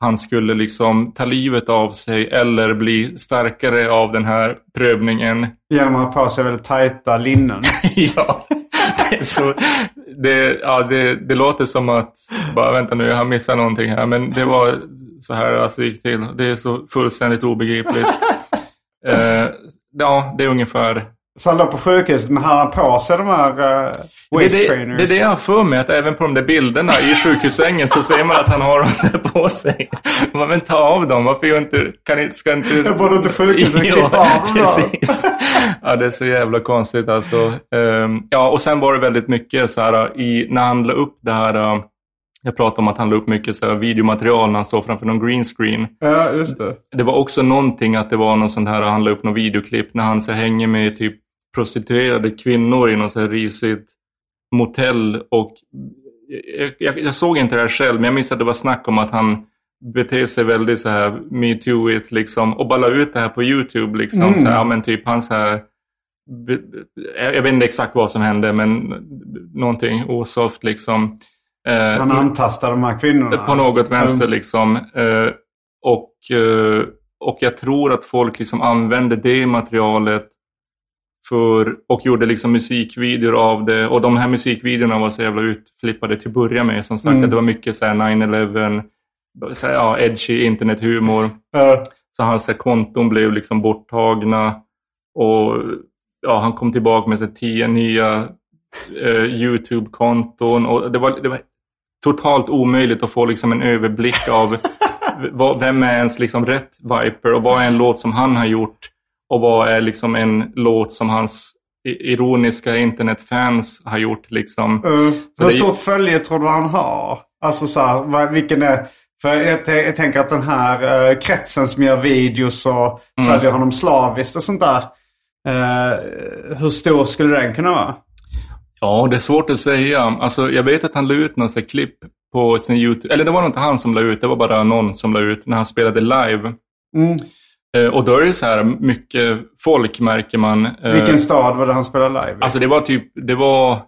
han skulle liksom ta livet av sig eller bli starkare av den här prövningen. Genom att ha på sig väldigt tajta linnen. ja, så, det, ja det, det låter som att, bara vänta nu, jag har missat någonting här. Men det var så här alltså det gick till. Det är så fullständigt obegripligt. Eh, ja, det är ungefär Så han låg på sjukhuset men hade han på sig de här uh, waist det, det, det är det jag har för mig, att även på de där bilderna i sjukhussängen så ser man att han har dem på sig. Man, men ta av dem, varför gör inte... Kan inte ska inte... Jag borde inte sjukhuset Ja, klippa av precis. Ja, det är så jävla konstigt alltså. Ehm, ja, och sen var det väldigt mycket så här i, när han la upp det här... eh, jag pratade om att han la upp mycket så här, videomaterial när han stod framför någon green screen. Ja, just det. Det var också någonting att det var någon sån här, han la upp någon videoklipp när han så hänger med typ prostituerade kvinnor i något så här risigt motell och jag, jag, jag såg inte det här själv men jag minns att det var snack om att han beter sig väldigt så här metooigt liksom och bara la ut det här på YouTube liksom. Mm. Så här, ja, men typ han så här jag vet inte exakt vad som hände men någonting osoft liksom. Eh, Han antastade de här kvinnorna. på något vänster Mm. liksom. Eh, och, eh, och jag tror att folk liksom använde det materialet för, och gjorde liksom musikvideor av det. Och de här musikvideorna var så jävla utflippade till att börja med. Som sagt, Mm. det var mycket så här 9-11, så här, ja, edgy internethumor. Ja. Så hans så här, konton blev liksom borttagna. Och ja, han kom tillbaka med så här, tio nya eh, YouTube-konton. Och det var, det var totalt omöjligt att få liksom en överblick av vem är ens liksom rätt Viper och vad är en låt som han har gjort och vad är liksom en låt som hans ironiska internetfans har gjort. Liksom. Uh, Så hur det- stort följe tror du han har? Alltså så här, vilken är... För jag, jag tänker att den här uh, kretsen som gör videos och Mm. följer honom slaviskt och sånt där. eh, hur stor skulle den kunna vara? Ja, det är svårt att säga. Alltså, jag vet att han la ut någon sån här klipp på sin YouTube. Eller det var nog inte han som la ut, det var bara någon som la ut när han spelade live. Mm. Eh, och då är det så här mycket folk märker man. Eh, Vilken stad var det han spelade live i? Alltså det var typ, det var,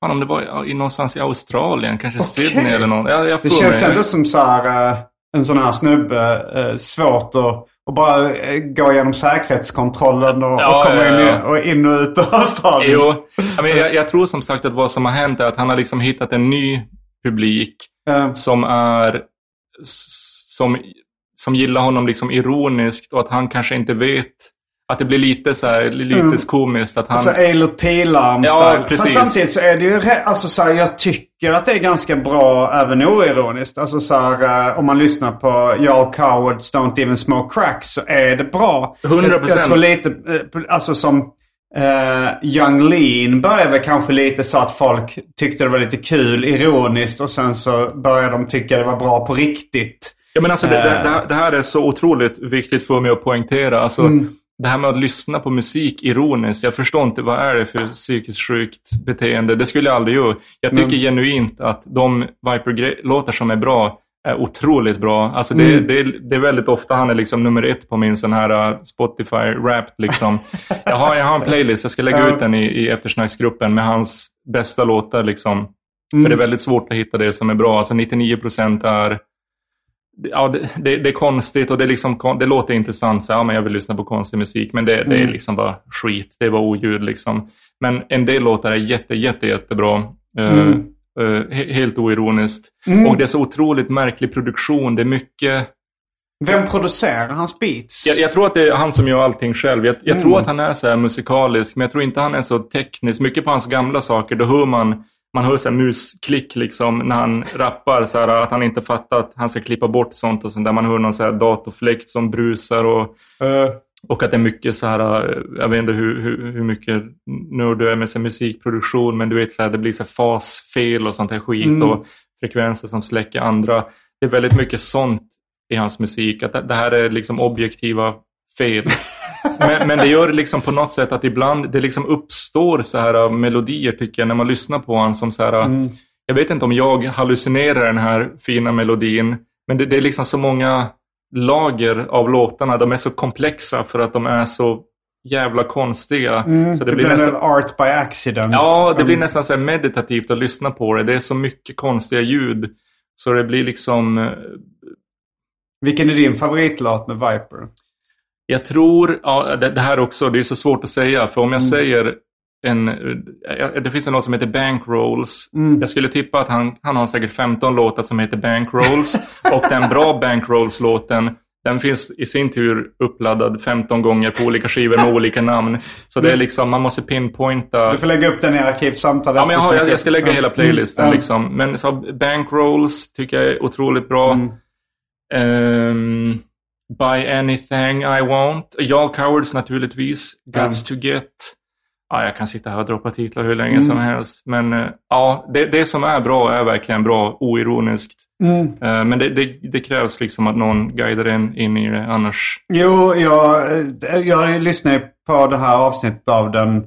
fan om det var i någonstans i Australien, kanske Okej. Sydney eller något. Jag, jag det känns mig. ändå som så här, eh, en sån här snubbe. svårt att, att bara gå igenom säkerhetskontrollen och, Ja, och komma ja, in, ja. i, och in och ut ur Australien. Jo, jag, men, jag, jag tror som sagt att vad som har hänt är att han har liksom hittat en ny publik som är som, som gillar honom liksom ironiskt och att han kanske inte vet Att det blir lite så här, lite Mm. komiskt att han... Alltså Eilert Pilarm Ja, precis. Fast samtidigt så är det ju, alltså så här, jag tycker att det är ganska bra även oironiskt. Alltså så här, eh, om man lyssnar på Jarl Cowards Don't Even Smoke Crack så är det bra. 100%. Jag, jag tror lite, eh, alltså som uh, Young Lean började väl kanske lite så att folk tyckte det var lite kul ironiskt och sen så började de tycka det var bra på riktigt. Ja, men alltså, det, det, Eh. det här- är så otroligt viktigt för mig att poängtera. Alltså, Mm. Det här med att lyssna på musik ironiskt. Jag förstår inte vad är det för psykiskt sjukt beteende. Det skulle jag aldrig göra. Jag tycker Mm. genuint att de Viper-låtar som är bra är otroligt bra. Alltså det, Mm. det, det är väldigt ofta han är liksom nummer ett på min sån här uh, Spotify rap liksom. jag, har, jag har en playlist, jag ska lägga ut den i, i eftersnacksgruppen med hans bästa låtar liksom. Mm. För det är väldigt svårt att hitta det som är bra. Alltså 99% är Ja, det, det, det är konstigt och det, liksom, det låter intressant. Så, ja, men jag vill lyssna på konstig musik. Men det, det är Mm. liksom bara skit. Det är bara oljud. Liksom. Men en del låtar är jätte, jätte, jättebra. Eh, Mm. eh, he- helt oironiskt. Mm. Och det är så otroligt märklig produktion. Det är mycket... Vem producerar hans beats? Jag, jag tror att det är han som gör allting själv. Jag, jag Mm. tror att han är så här musikalisk, men jag tror inte han är så teknisk. Mycket på hans gamla saker, då hör man man hör så här musklick liksom när han rappar. Så här, att han inte fattar att han ska klippa bort sånt och sånt där. Man hör någon så här datorfläkt som brusar och, Eh, och att det är mycket så här, eh, jag vet inte hur, hur, hur mycket nörd du är med så här musikproduktion, men du vet så här, det blir så här fasfel och sånt här skit Mm. och frekvenser som släcker andra. Det är väldigt mycket sånt i hans musik, att det, det här är liksom objektiva fel. Men, men det gör liksom på något sätt att ibland det liksom uppstår så här uh, melodier tycker jag när man lyssnar på honom som så här, uh, Mm. jag vet inte om jag hallucinerar den här fina melodin, men det, det är liksom så många lager av låtarna, de är så komplexa för att de är så jävla konstiga. Mm, så det, det, blir blir nästan, art by accident. ja, det blir Mm. nästan så meditativt att lyssna på det. Det är så mycket konstiga ljud. Så det blir liksom, uh, Vilken är din favoritlåt med Viper? Jag tror, ja, det, det här också, det är så svårt att säga. För om jag säger en, det finns en låt som heter Bankrolls. Jag skulle tippa att han, han har säkert 15 låtar som heter Bankrolls. och den bra Bankrolls-låten, den finns i sin tur uppladdad 15 gånger på olika skivor med olika namn. Så det är liksom, man måste pinpointa. Du får lägga upp den i arkivsamtal Ja, men jag, har, jag, jag ska lägga hela playlisten. Mm. Liksom. Men så Bankrolls tycker jag är otroligt bra. Mm. Ehm, Buy anything I want. Jarl Cowards naturligtvis. Guts to get. Ja, jag kan sitta här och droppa titlar hur länge Mm. som helst. Men eh, ja, det, det som är bra är verkligen bra, oironiskt. Mm. Eh, men det, det, det krävs liksom att någon guidar en in i det, annars... Jo, jag, jag lyssnade på det här avsnittet av den,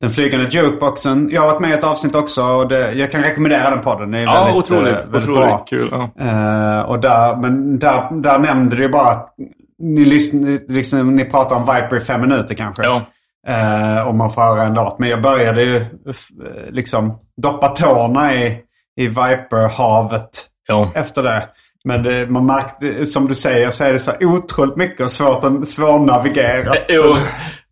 den flygande jukeboxen. Jag har varit med i ett avsnitt också och det, jag kan rekommendera den podden. Det är Ja, väldigt, otroligt, eh, väldigt otroligt bra. kul. Ja. Eh, och där, men där, där nämnde du ju bara att ni, lyssn, liksom, ni pratar om Viper i fem minuter kanske. Ja. Eh, om man får höra en låt. Men jag började ju liksom doppa tårna i, i Viper-havet Ja. efter det. Men det, man märkte, som du säger så är det så otroligt mycket och svårt att svårnavigerat. Jo.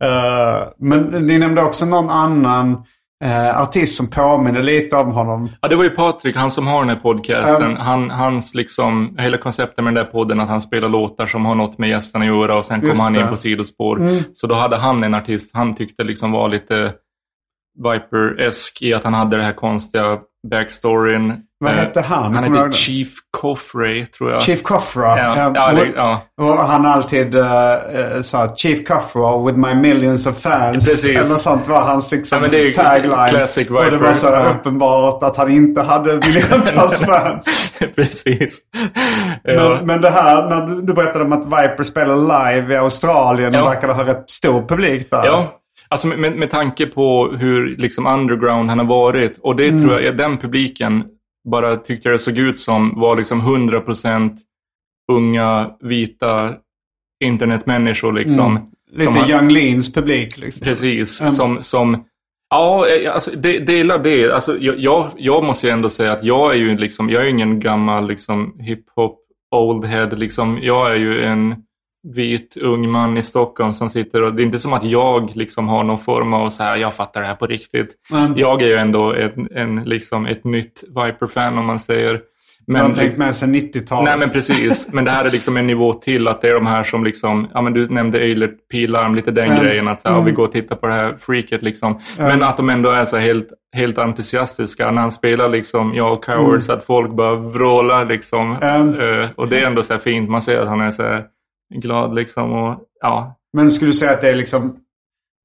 Eh, men ni nämnde också någon annan eh, artist som påminner lite om honom. Ja, det var ju Patrik, han som har den här podcasten. Ja. Han, hans liksom, hela konceptet med den där podden att han spelar låtar som har något med gästerna att göra och sen kommer han in det. på sidospår. Mm. Så då hade han en artist han tyckte liksom var lite Viper-esk i att han hade den här konstiga backstoryn. Vad Eh, hette han? Han du hette? Chief Coffray, tror jag. Chief Coffra. Ja, Ja, det, ja. och han alltid uh, sa Chief Coffra with my millions of fans. Precis. Eller sånt var hans liksom, Ja, det tagline. classic och det Viper. var så Ja. uppenbart att han inte hade miljontals fans. Precis. Men, men det här, när du, du berättade om att Viper spelar live i Australien och verkar ha rätt stor publik där. Ja, alltså med, med, tanke på hur liksom underground han har varit. Och det tror jag, den publiken bara tyckte det såg ut som var liksom 100% unga, vita internetmänniskor liksom. Lite som Young Leans publik liksom. Precis, Mm. som, som Ja, alltså, de, delar det. Alltså, jag, jag, jag måste ju ändå säga att jag är ju liksom, jag är ingen gammal liksom, hiphop old head. Liksom. Jag är ju en vit ung man i Stockholm som sitter och det är inte som att jag liksom har någon form av så här, jag fattar det här på riktigt. Mm. Jag är ju ändå en, en, liksom ett nytt Viper-fan om man säger. Men, de har tänkt med sig 90-talet. Nej men precis. Men det här är liksom en nivå till. Att det är de här som liksom, ja men du nämnde Eilert Pilarm, lite den mm. grejen. Att så här, mm. vi går och tittar på det här freaket liksom. Mm. Men att de ändå är så helt, helt entusiastiska när han spelar liksom, jag och Coward, så att folk bara vrålar liksom. Uh, och det är ändå så fint. Man ser att han är så här glad liksom. Och, ja. Men skulle du säga att det är liksom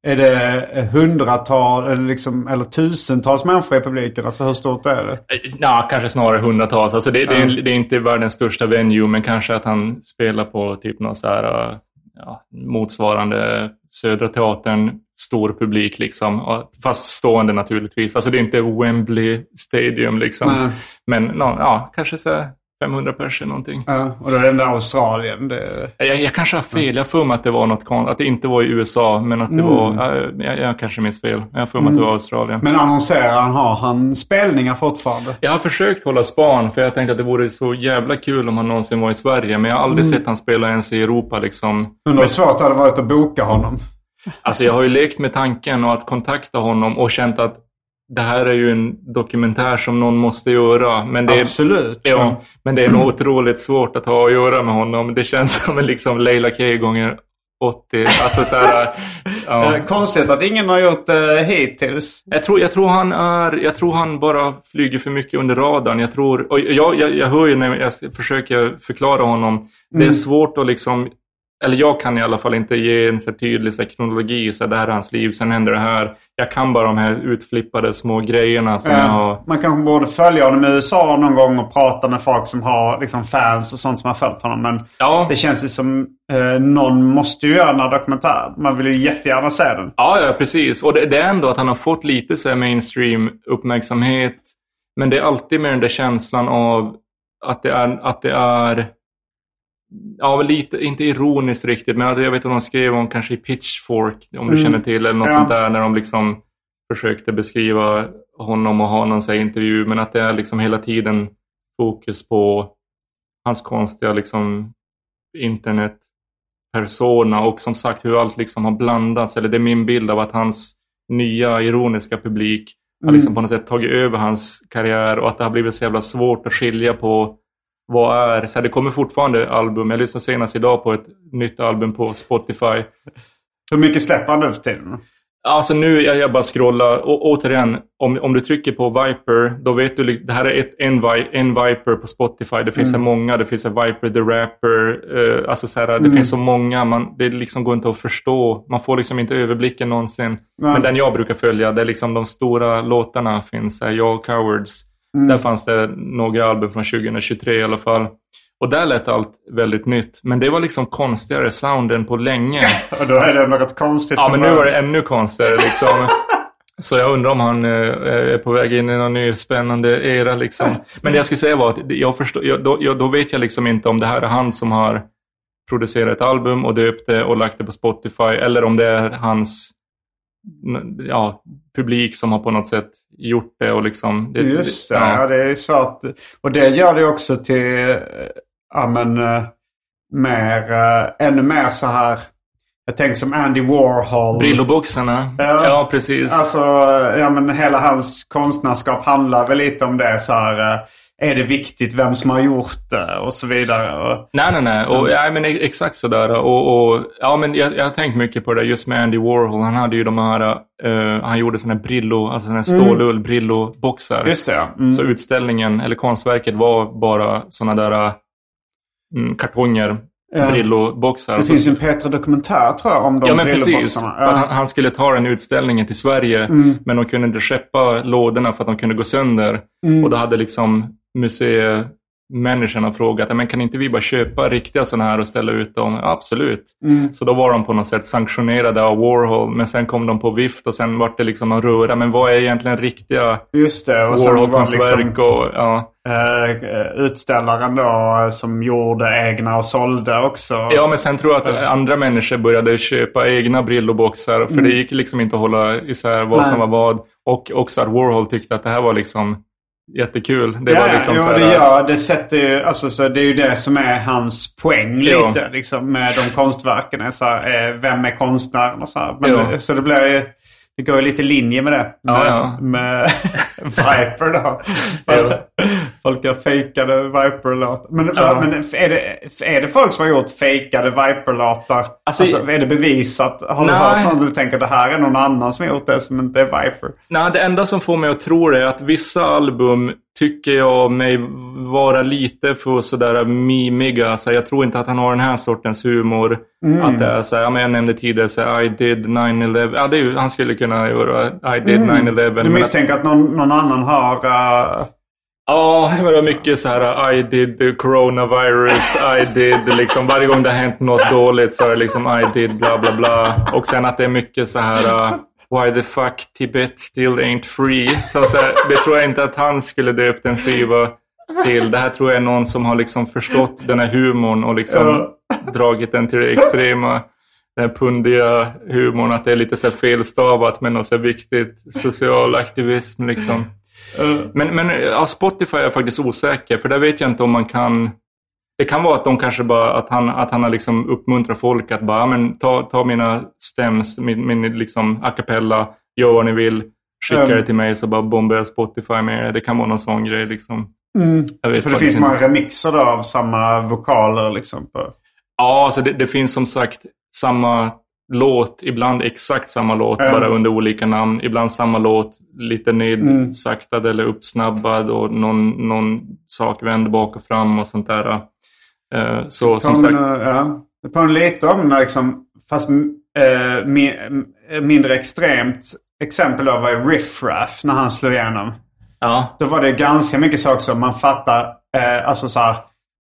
är det hundratal eller, liksom, eller tusentals människor i publiken? Alltså hur stort är det? Ja, kanske snarare hundratals. Alltså det, det, är, det är inte världens största venue, men kanske att han spelar på typ någon så här, ja, motsvarande Södra Teatern, stor publik liksom. Fast stående naturligtvis. Alltså det är inte Wembley Stadium liksom. Nej. Men ja, kanske så 500 personer någonting. Ja, och då är det ändå Australien. Det... Jag, jag kanske har fel. Jag har att det var något konstigt. Att det inte var i USA, men att det mm. var... Jag, jag, kanske minns fel. Jag har för mig mm. att det var mm. Australien. Men annonserar han? Har han spelningar fortfarande? Jag har försökt hålla span, för jag tänkte att det vore så jävla kul om han någonsin var i Sverige. Men jag har aldrig mm. sett han spela ens i Europa liksom. Undrar hur svårt det hade varit att boka honom. Alltså jag har ju lekt med tanken och att kontakta honom och känt att det här är ju en dokumentär som någon måste göra. Men det är, Absolut. Ja, men det är nog otroligt svårt att ha att göra med honom. Det känns som en liksom Leila K gånger 80. Alltså så här, ja. Konstigt att ingen har gjort det hittills. Jag tror, jag, tror han är, jag tror han bara flyger för mycket under radarn. Jag, tror, och jag, jag, jag hör ju när jag försöker förklara honom. Mm. Det är mm. svårt att liksom eller jag kan i alla fall inte ge en så tydlig så kronologi, så det här är hans liv, sen händer det här. Jag kan bara de här utflippade små grejerna som ja, jag har... Man kanske borde följa honom i USA någon gång och prata med folk som har liksom, fans och sånt som har följt honom. Men ja. det känns ju som eh, någon måste ju göra en dokumentär. Man vill ju jättegärna se den. Ja, ja precis. Och det, det är ändå att han har fått lite så mainstream uppmärksamhet. Men det är alltid med den där känslan av att det är, att det är Ja, lite, inte ironiskt riktigt, men jag vet att de skrev om kanske i Pitchfork, om du mm. känner till, eller något ja. sånt där, när de liksom försökte beskriva honom och ha någon så intervju, men att det är liksom hela tiden fokus på hans konstiga liksom internetpersona och som sagt hur allt liksom har blandats, eller det är min bild av att hans nya ironiska publik mm. har liksom på något sätt tagit över hans karriär och att det har blivit så jävla svårt att skilja på vad är, så här, det kommer fortfarande album. Jag lyssnade senast idag på ett nytt album på Spotify. Hur mycket släpper han nu för tiden? Alltså nu, jag, jag bara scrollar. Och återigen, om, om du trycker på Viper, då vet du, det här är ett, en, en Viper på Spotify. Det finns mm. så många, det finns en Viper the Rapper. Uh, alltså så här, det mm. finns så många, man, det liksom går inte att förstå. Man får liksom inte överblicken någonsin. Mm. Men den jag brukar följa, det är liksom de stora låtarna finns. Här, jag Cowards. Mm. Där fanns det några album från 2023 i alla fall. Och där lät allt väldigt nytt. Men det var liksom konstigare sound än på länge. och då är det något konstigt. Ja, men nu var det ännu konstigare liksom. Så jag undrar om han eh, är på väg in i någon ny spännande era liksom. Men det jag skulle säga var att jag förstår, jag, då, jag, då vet jag liksom inte om det här är han som har producerat ett album och döpt det och lagt det på Spotify. Eller om det är hans ja, publik som har på något sätt gjort det. Och liksom, det Just det, ja. ja. det är svårt. Och det gör det också till, ja men, uh, mer, uh, ännu mer så här. Jag tänker som Andy Warhol. Brilloboxarna. Ja, ja, precis. Alltså, ja men hela hans konstnärskap handlar väl lite om det så här. Är det viktigt vem som har gjort det och så vidare. Och, nej, nej, nej. Och, ja, men exakt sådär. Och, och, ja, men jag, jag har tänkt mycket på det just med Andy Warhol. Han hade ju de här, uh, han gjorde sådana här Brillo, alltså här mm. stålull Brillo-boxar. Just det, ja. Mm. Så utställningen, eller konstverket var bara sådana där mm, kartonger Ja. Brillo-boxar. Det finns ju en Petra dokumentär tror jag om de Ja men precis. Ja. Han, han, skulle ta den utställningen till Sverige mm. men de kunde inte skeppa lådorna för att de kunde gå sönder. Mm. Och då hade liksom museimänniskorna frågat, men kan inte vi bara köpa riktiga sådana här och ställa ut dem? absolut. Mm. Så då var de på något sätt sanktionerade av Warhol, men sen kom de på vift och sen var det liksom en röra. Men vad är egentligen riktiga Just det, och Warhol-konstverk? Liksom, och, ja. Uh, utställaren då som gjorde egna och sålde också. Ja, men sen tror jag att andra människor började köpa egna Brillo-boxar. För mm. det gick liksom inte att hålla isär vad Nej. som var vad. Och också att Warhol tyckte att det här var liksom jättekul. Det ja, var liksom jo, så här, det gör det. Sätter ju, alltså, så det är ju det som är hans poäng lite. Liksom, med de konstverken. Så här, eh, vem är konstnären? Och så, här. Men, så det blir ju det går ju lite i linje med det. Med, Ja, ja. med Viper då. folk har fejkade Viper-låtar. Men, Ja. men är, det, är det folk som har gjort fejkade Viper-låtar? Alltså, Alltså, är det bevisat? Har du Nej. hört någon du tänker det här är någon annan som har gjort det som inte är Viper? Nej, det enda som får mig att tro det är att vissa album tycker jag mig vara lite för sådär mimiga. Så jag tror inte att han har den här sortens humor. Mm. Att det är så här, men jag nämnde tidigare så här, I did 9-11. Ja, det är, han skulle kunna göra I did 9-11. Mm. Du men att- misstänker att någon, någon annan har... eh, Ja, det var mycket så här I did coronavirus, I did liksom varje gång det har hänt något dåligt så är det liksom I did bla bla bla. Och sen att det är mycket så här uh, Why the fuck Tibet still ain't free. Så, så här, det tror jag inte att han skulle döpt en skiva till. Det här tror jag är någon som har liksom förstått den här humorn och liksom dragit den till det extrema. Den här pundiga humorn, att det är lite så felstavat men något så här viktigt social aktivism liksom. Men, men ja, Spotify är jag faktiskt osäker, för där vet jag inte om man kan... Det kan vara att de kanske bara, att han, att han har liksom uppmuntrat folk att bara, men ta, ta mina stems, min, min liksom a cappella, gör vad ni vill, skicka Mm. det till mig så bara bombar jag Spotify med det. Det kan vara någon sån grej liksom. Vet För det finns inte. många remixer då av samma vokaler liksom. På. Ja, alltså det, det finns som sagt samma låt, ibland exakt samma låt, Mm. bara under olika namn. Ibland samma låt, lite nedsaktad eller uppsnabbad och någon, någon sak vänd bak och fram och sånt där. Eh, Så som sagt, Påminner, ja. Det påminner lite om när liksom, fast eh, mi, eh, mindre extremt exempel då var Riff Raff när han slog igenom. ja. Då var det ganska mycket saker som man fattar. Eh, alltså så här,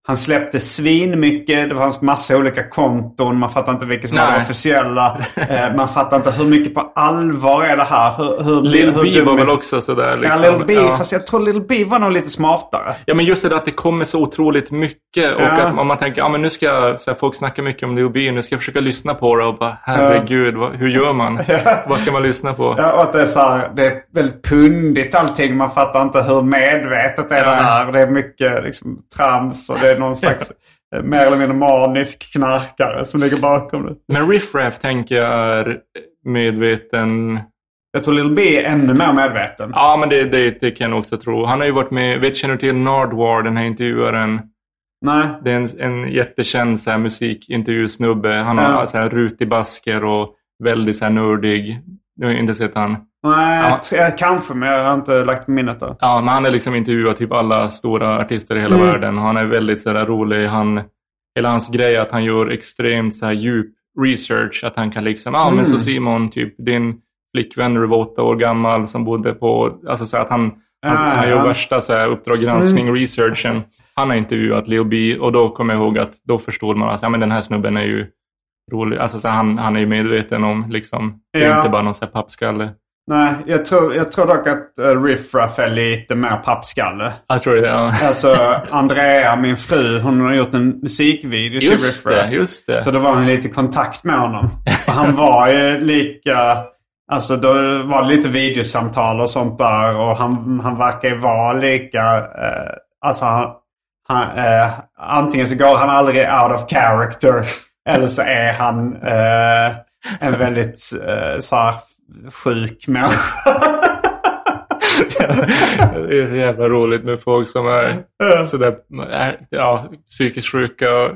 han släppte svin mycket. Det fanns massa olika konton. Man fattar inte vilka som var Nej. de officiella. Eh, man fattar inte hur mycket på allvar är det här. Hur, hur, Lil hur B var väl också sådär liksom. Ja, Lil B. ja. Fast jag tror Lil B var nog lite smartare. Ja men just det där att det kommer så otroligt mycket och Ja. att om man tänker, ja men nu ska så här, folk snackar mycket om Lil B, nu ska jag försöka lyssna på det och bara herregud, vad, hur gör man? Vad ska man lyssna på? Ja, och att det är så här, det är väldigt pundigt allting. Man fattar inte hur medvetet är det Ja. här. Det är mycket liksom trams och det någon slags eh, mer eller mindre manisk knarkare som ligger bakom det. Men Riff Raff tänker jag är medveten Jag tror Lil B är ännu mer medveten. Ja, men det, det, det kan jag också tro. Han har ju varit med, vet känner du till Nardwar, den här intervjuaren? Nej. Det är en, en jättekänd så här, musikintervjusnubbe. Han har Ja. så här, rutig basker och väldigt så här, nördig. Du har inte sett han? Nej, Ja. jag- kanske men jag har inte lagt minnet då. Ja, men han har liksom intervjuat typ alla stora artister i hela Mm. världen. Han är väldigt så där, rolig. Han, hela hans grej är att han gör extremt så här, djup research. Att han kan liksom, ja ah, men Mm. så Simon, typ din flickvän när du var åtta år gammal som bodde på, alltså så att han, han, Ah, han gör ja. värsta så här, Uppdrag granskning researchen. Han har intervjuat Lil B och då kommer jag ihåg att då förstod man att ja, men den här snubben är ju rolig. Alltså så han, han är ju medveten om liksom, det är Ja. inte bara någon så här pappskalle. Nej, jag tror, jag tror dock att uh, Riff Raff är lite mer pappskalle. Jag tror det, ja. Alltså Andrea, min fru, hon har gjort en musikvideo till Riff det, Raff. just det. Så då var hon lite i kontakt med honom. Och han var ju lika... Alltså då var det lite videosamtal och sånt där. Och han, han verkar ju vara lika... Eh, alltså han, han, eh, antingen så går han aldrig out of character. Eller så är han eh, en väldigt eh, så här, sjuk människa. Det är så jävla roligt med folk som är sådär, är, ja, psykiskt sjuka. Och,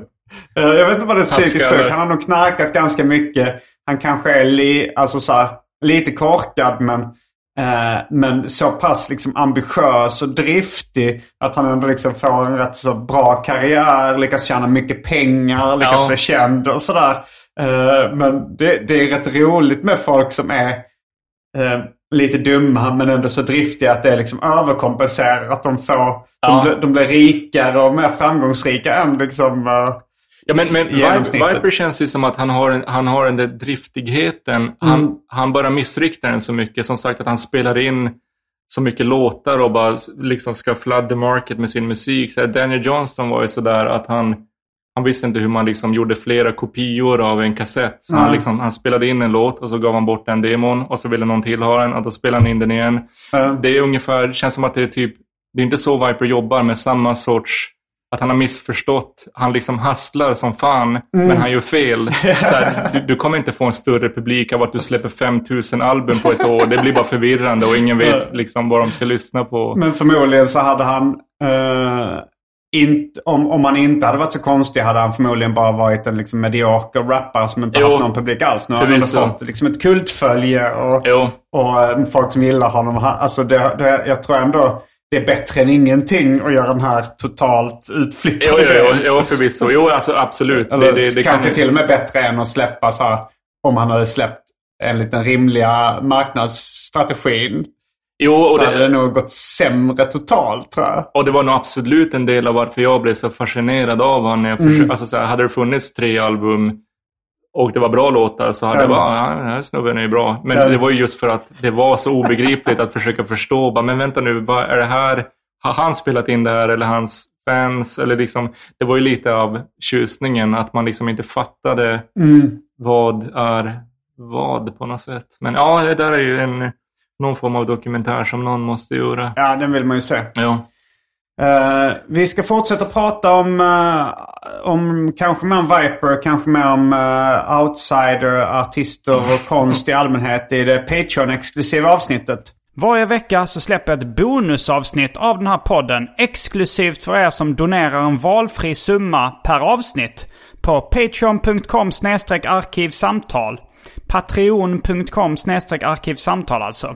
Eh, Jag vet inte vad det är psykiskt sjuk. Han har nog knarkat ganska mycket. Han kanske är li, alltså så här, lite korkad men, men så pass liksom ambitiös och driftig att han ändå liksom får en rätt så bra karriär, lyckas tjäna mycket pengar, lyckas Ja. bli känd och sådär. Eh, men det, det är rätt roligt med folk som är eh, lite dumma men ändå så driftiga att det är liksom överkompenserar. Att de får, Ja. de, blir- de blir rikare och mer framgångsrika än liksom eh, ja, men, men Viper, känns ju som att han har, en, han har den där driftigheten. Han, Mm. han bara missriktar den så mycket. Som sagt att han spelar in så mycket låtar och bara liksom ska flood the market med sin musik. Så här, Daniel Johnston var ju sådär att han, han visste inte hur man liksom gjorde flera kopior av en kassett. Så han, Mm. liksom, han spelade in en låt och så gav han bort den demon och så ville någon till ha den och då spelade han in den igen. eh, Det är ungefär, känns som att det är typ, det är inte så Viper jobbar med samma sorts, att han har missförstått. Han liksom hasslar som fan, Mm. men han gör fel. Så här, du, du kommer inte få en större publik av att du släpper 5000 album på ett år. Det blir bara förvirrande och ingen vet liksom vad de ska lyssna på. Men förmodligen så hade han... eh, inte, om, om han inte hade varit så konstig hade han förmodligen bara varit en liksom medioker rappare som inte Jo, haft någon publik alls. Nu har han fått liksom ett kultfölje och, Jo. och eh, folk som gillar honom. Alltså det, det, jag tror ändå det är bättre än ingenting att göra den här totalt Jo, utflippade jo, jo, grejen. jo förvisso. Jo, alltså absolut. Eller det, det, det kanske kan, till och med bättre än att släppa så här, om han hade släppt enligt den rimliga marknadsstrategin. jo, och så hade det det, nog gått sämre totalt tror jag. och det var nog absolut en del av varför jag blev så fascinerad av honom. När jag Mm. alltså, så här, hade det funnits tre album och det var bra låtar så hade Ja. jag bara, ja, den här snubben är ju bra. Men Ja. det var ju just för att det var så obegripligt att försöka förstå. Bara, men vänta nu, vad är det här? Har han spelat in det här eller hans fans? Eller liksom, det var ju lite av tjusningen att man liksom inte fattade Mm. vad är vad på något sätt. Men ja, det där är ju en, någon form av dokumentär som någon måste göra. Ja, den vill man ju se. Ja. Eh, vi ska fortsätta prata om, eh, om kanske mer om Viper, kanske mer om uh, outsider, artister och konst i allmänhet i det Patreon-exklusiva avsnittet. Varje vecka så släpper jag ett bonusavsnitt av den här podden exklusivt för er som donerar en valfri summa per avsnitt på patreon.com arkivsamtal. Patreon.com arkivsamtal alltså.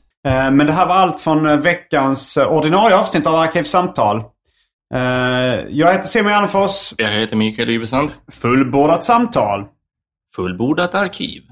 Men det här var allt från eh, veckans eh, ordinarie avsnitt av Arkivsamtal. Eh, Jag heter Simon Gärdenfors. Jag heter Mikael Yvesand. Fullbordat samtal. Fullbordat arkiv.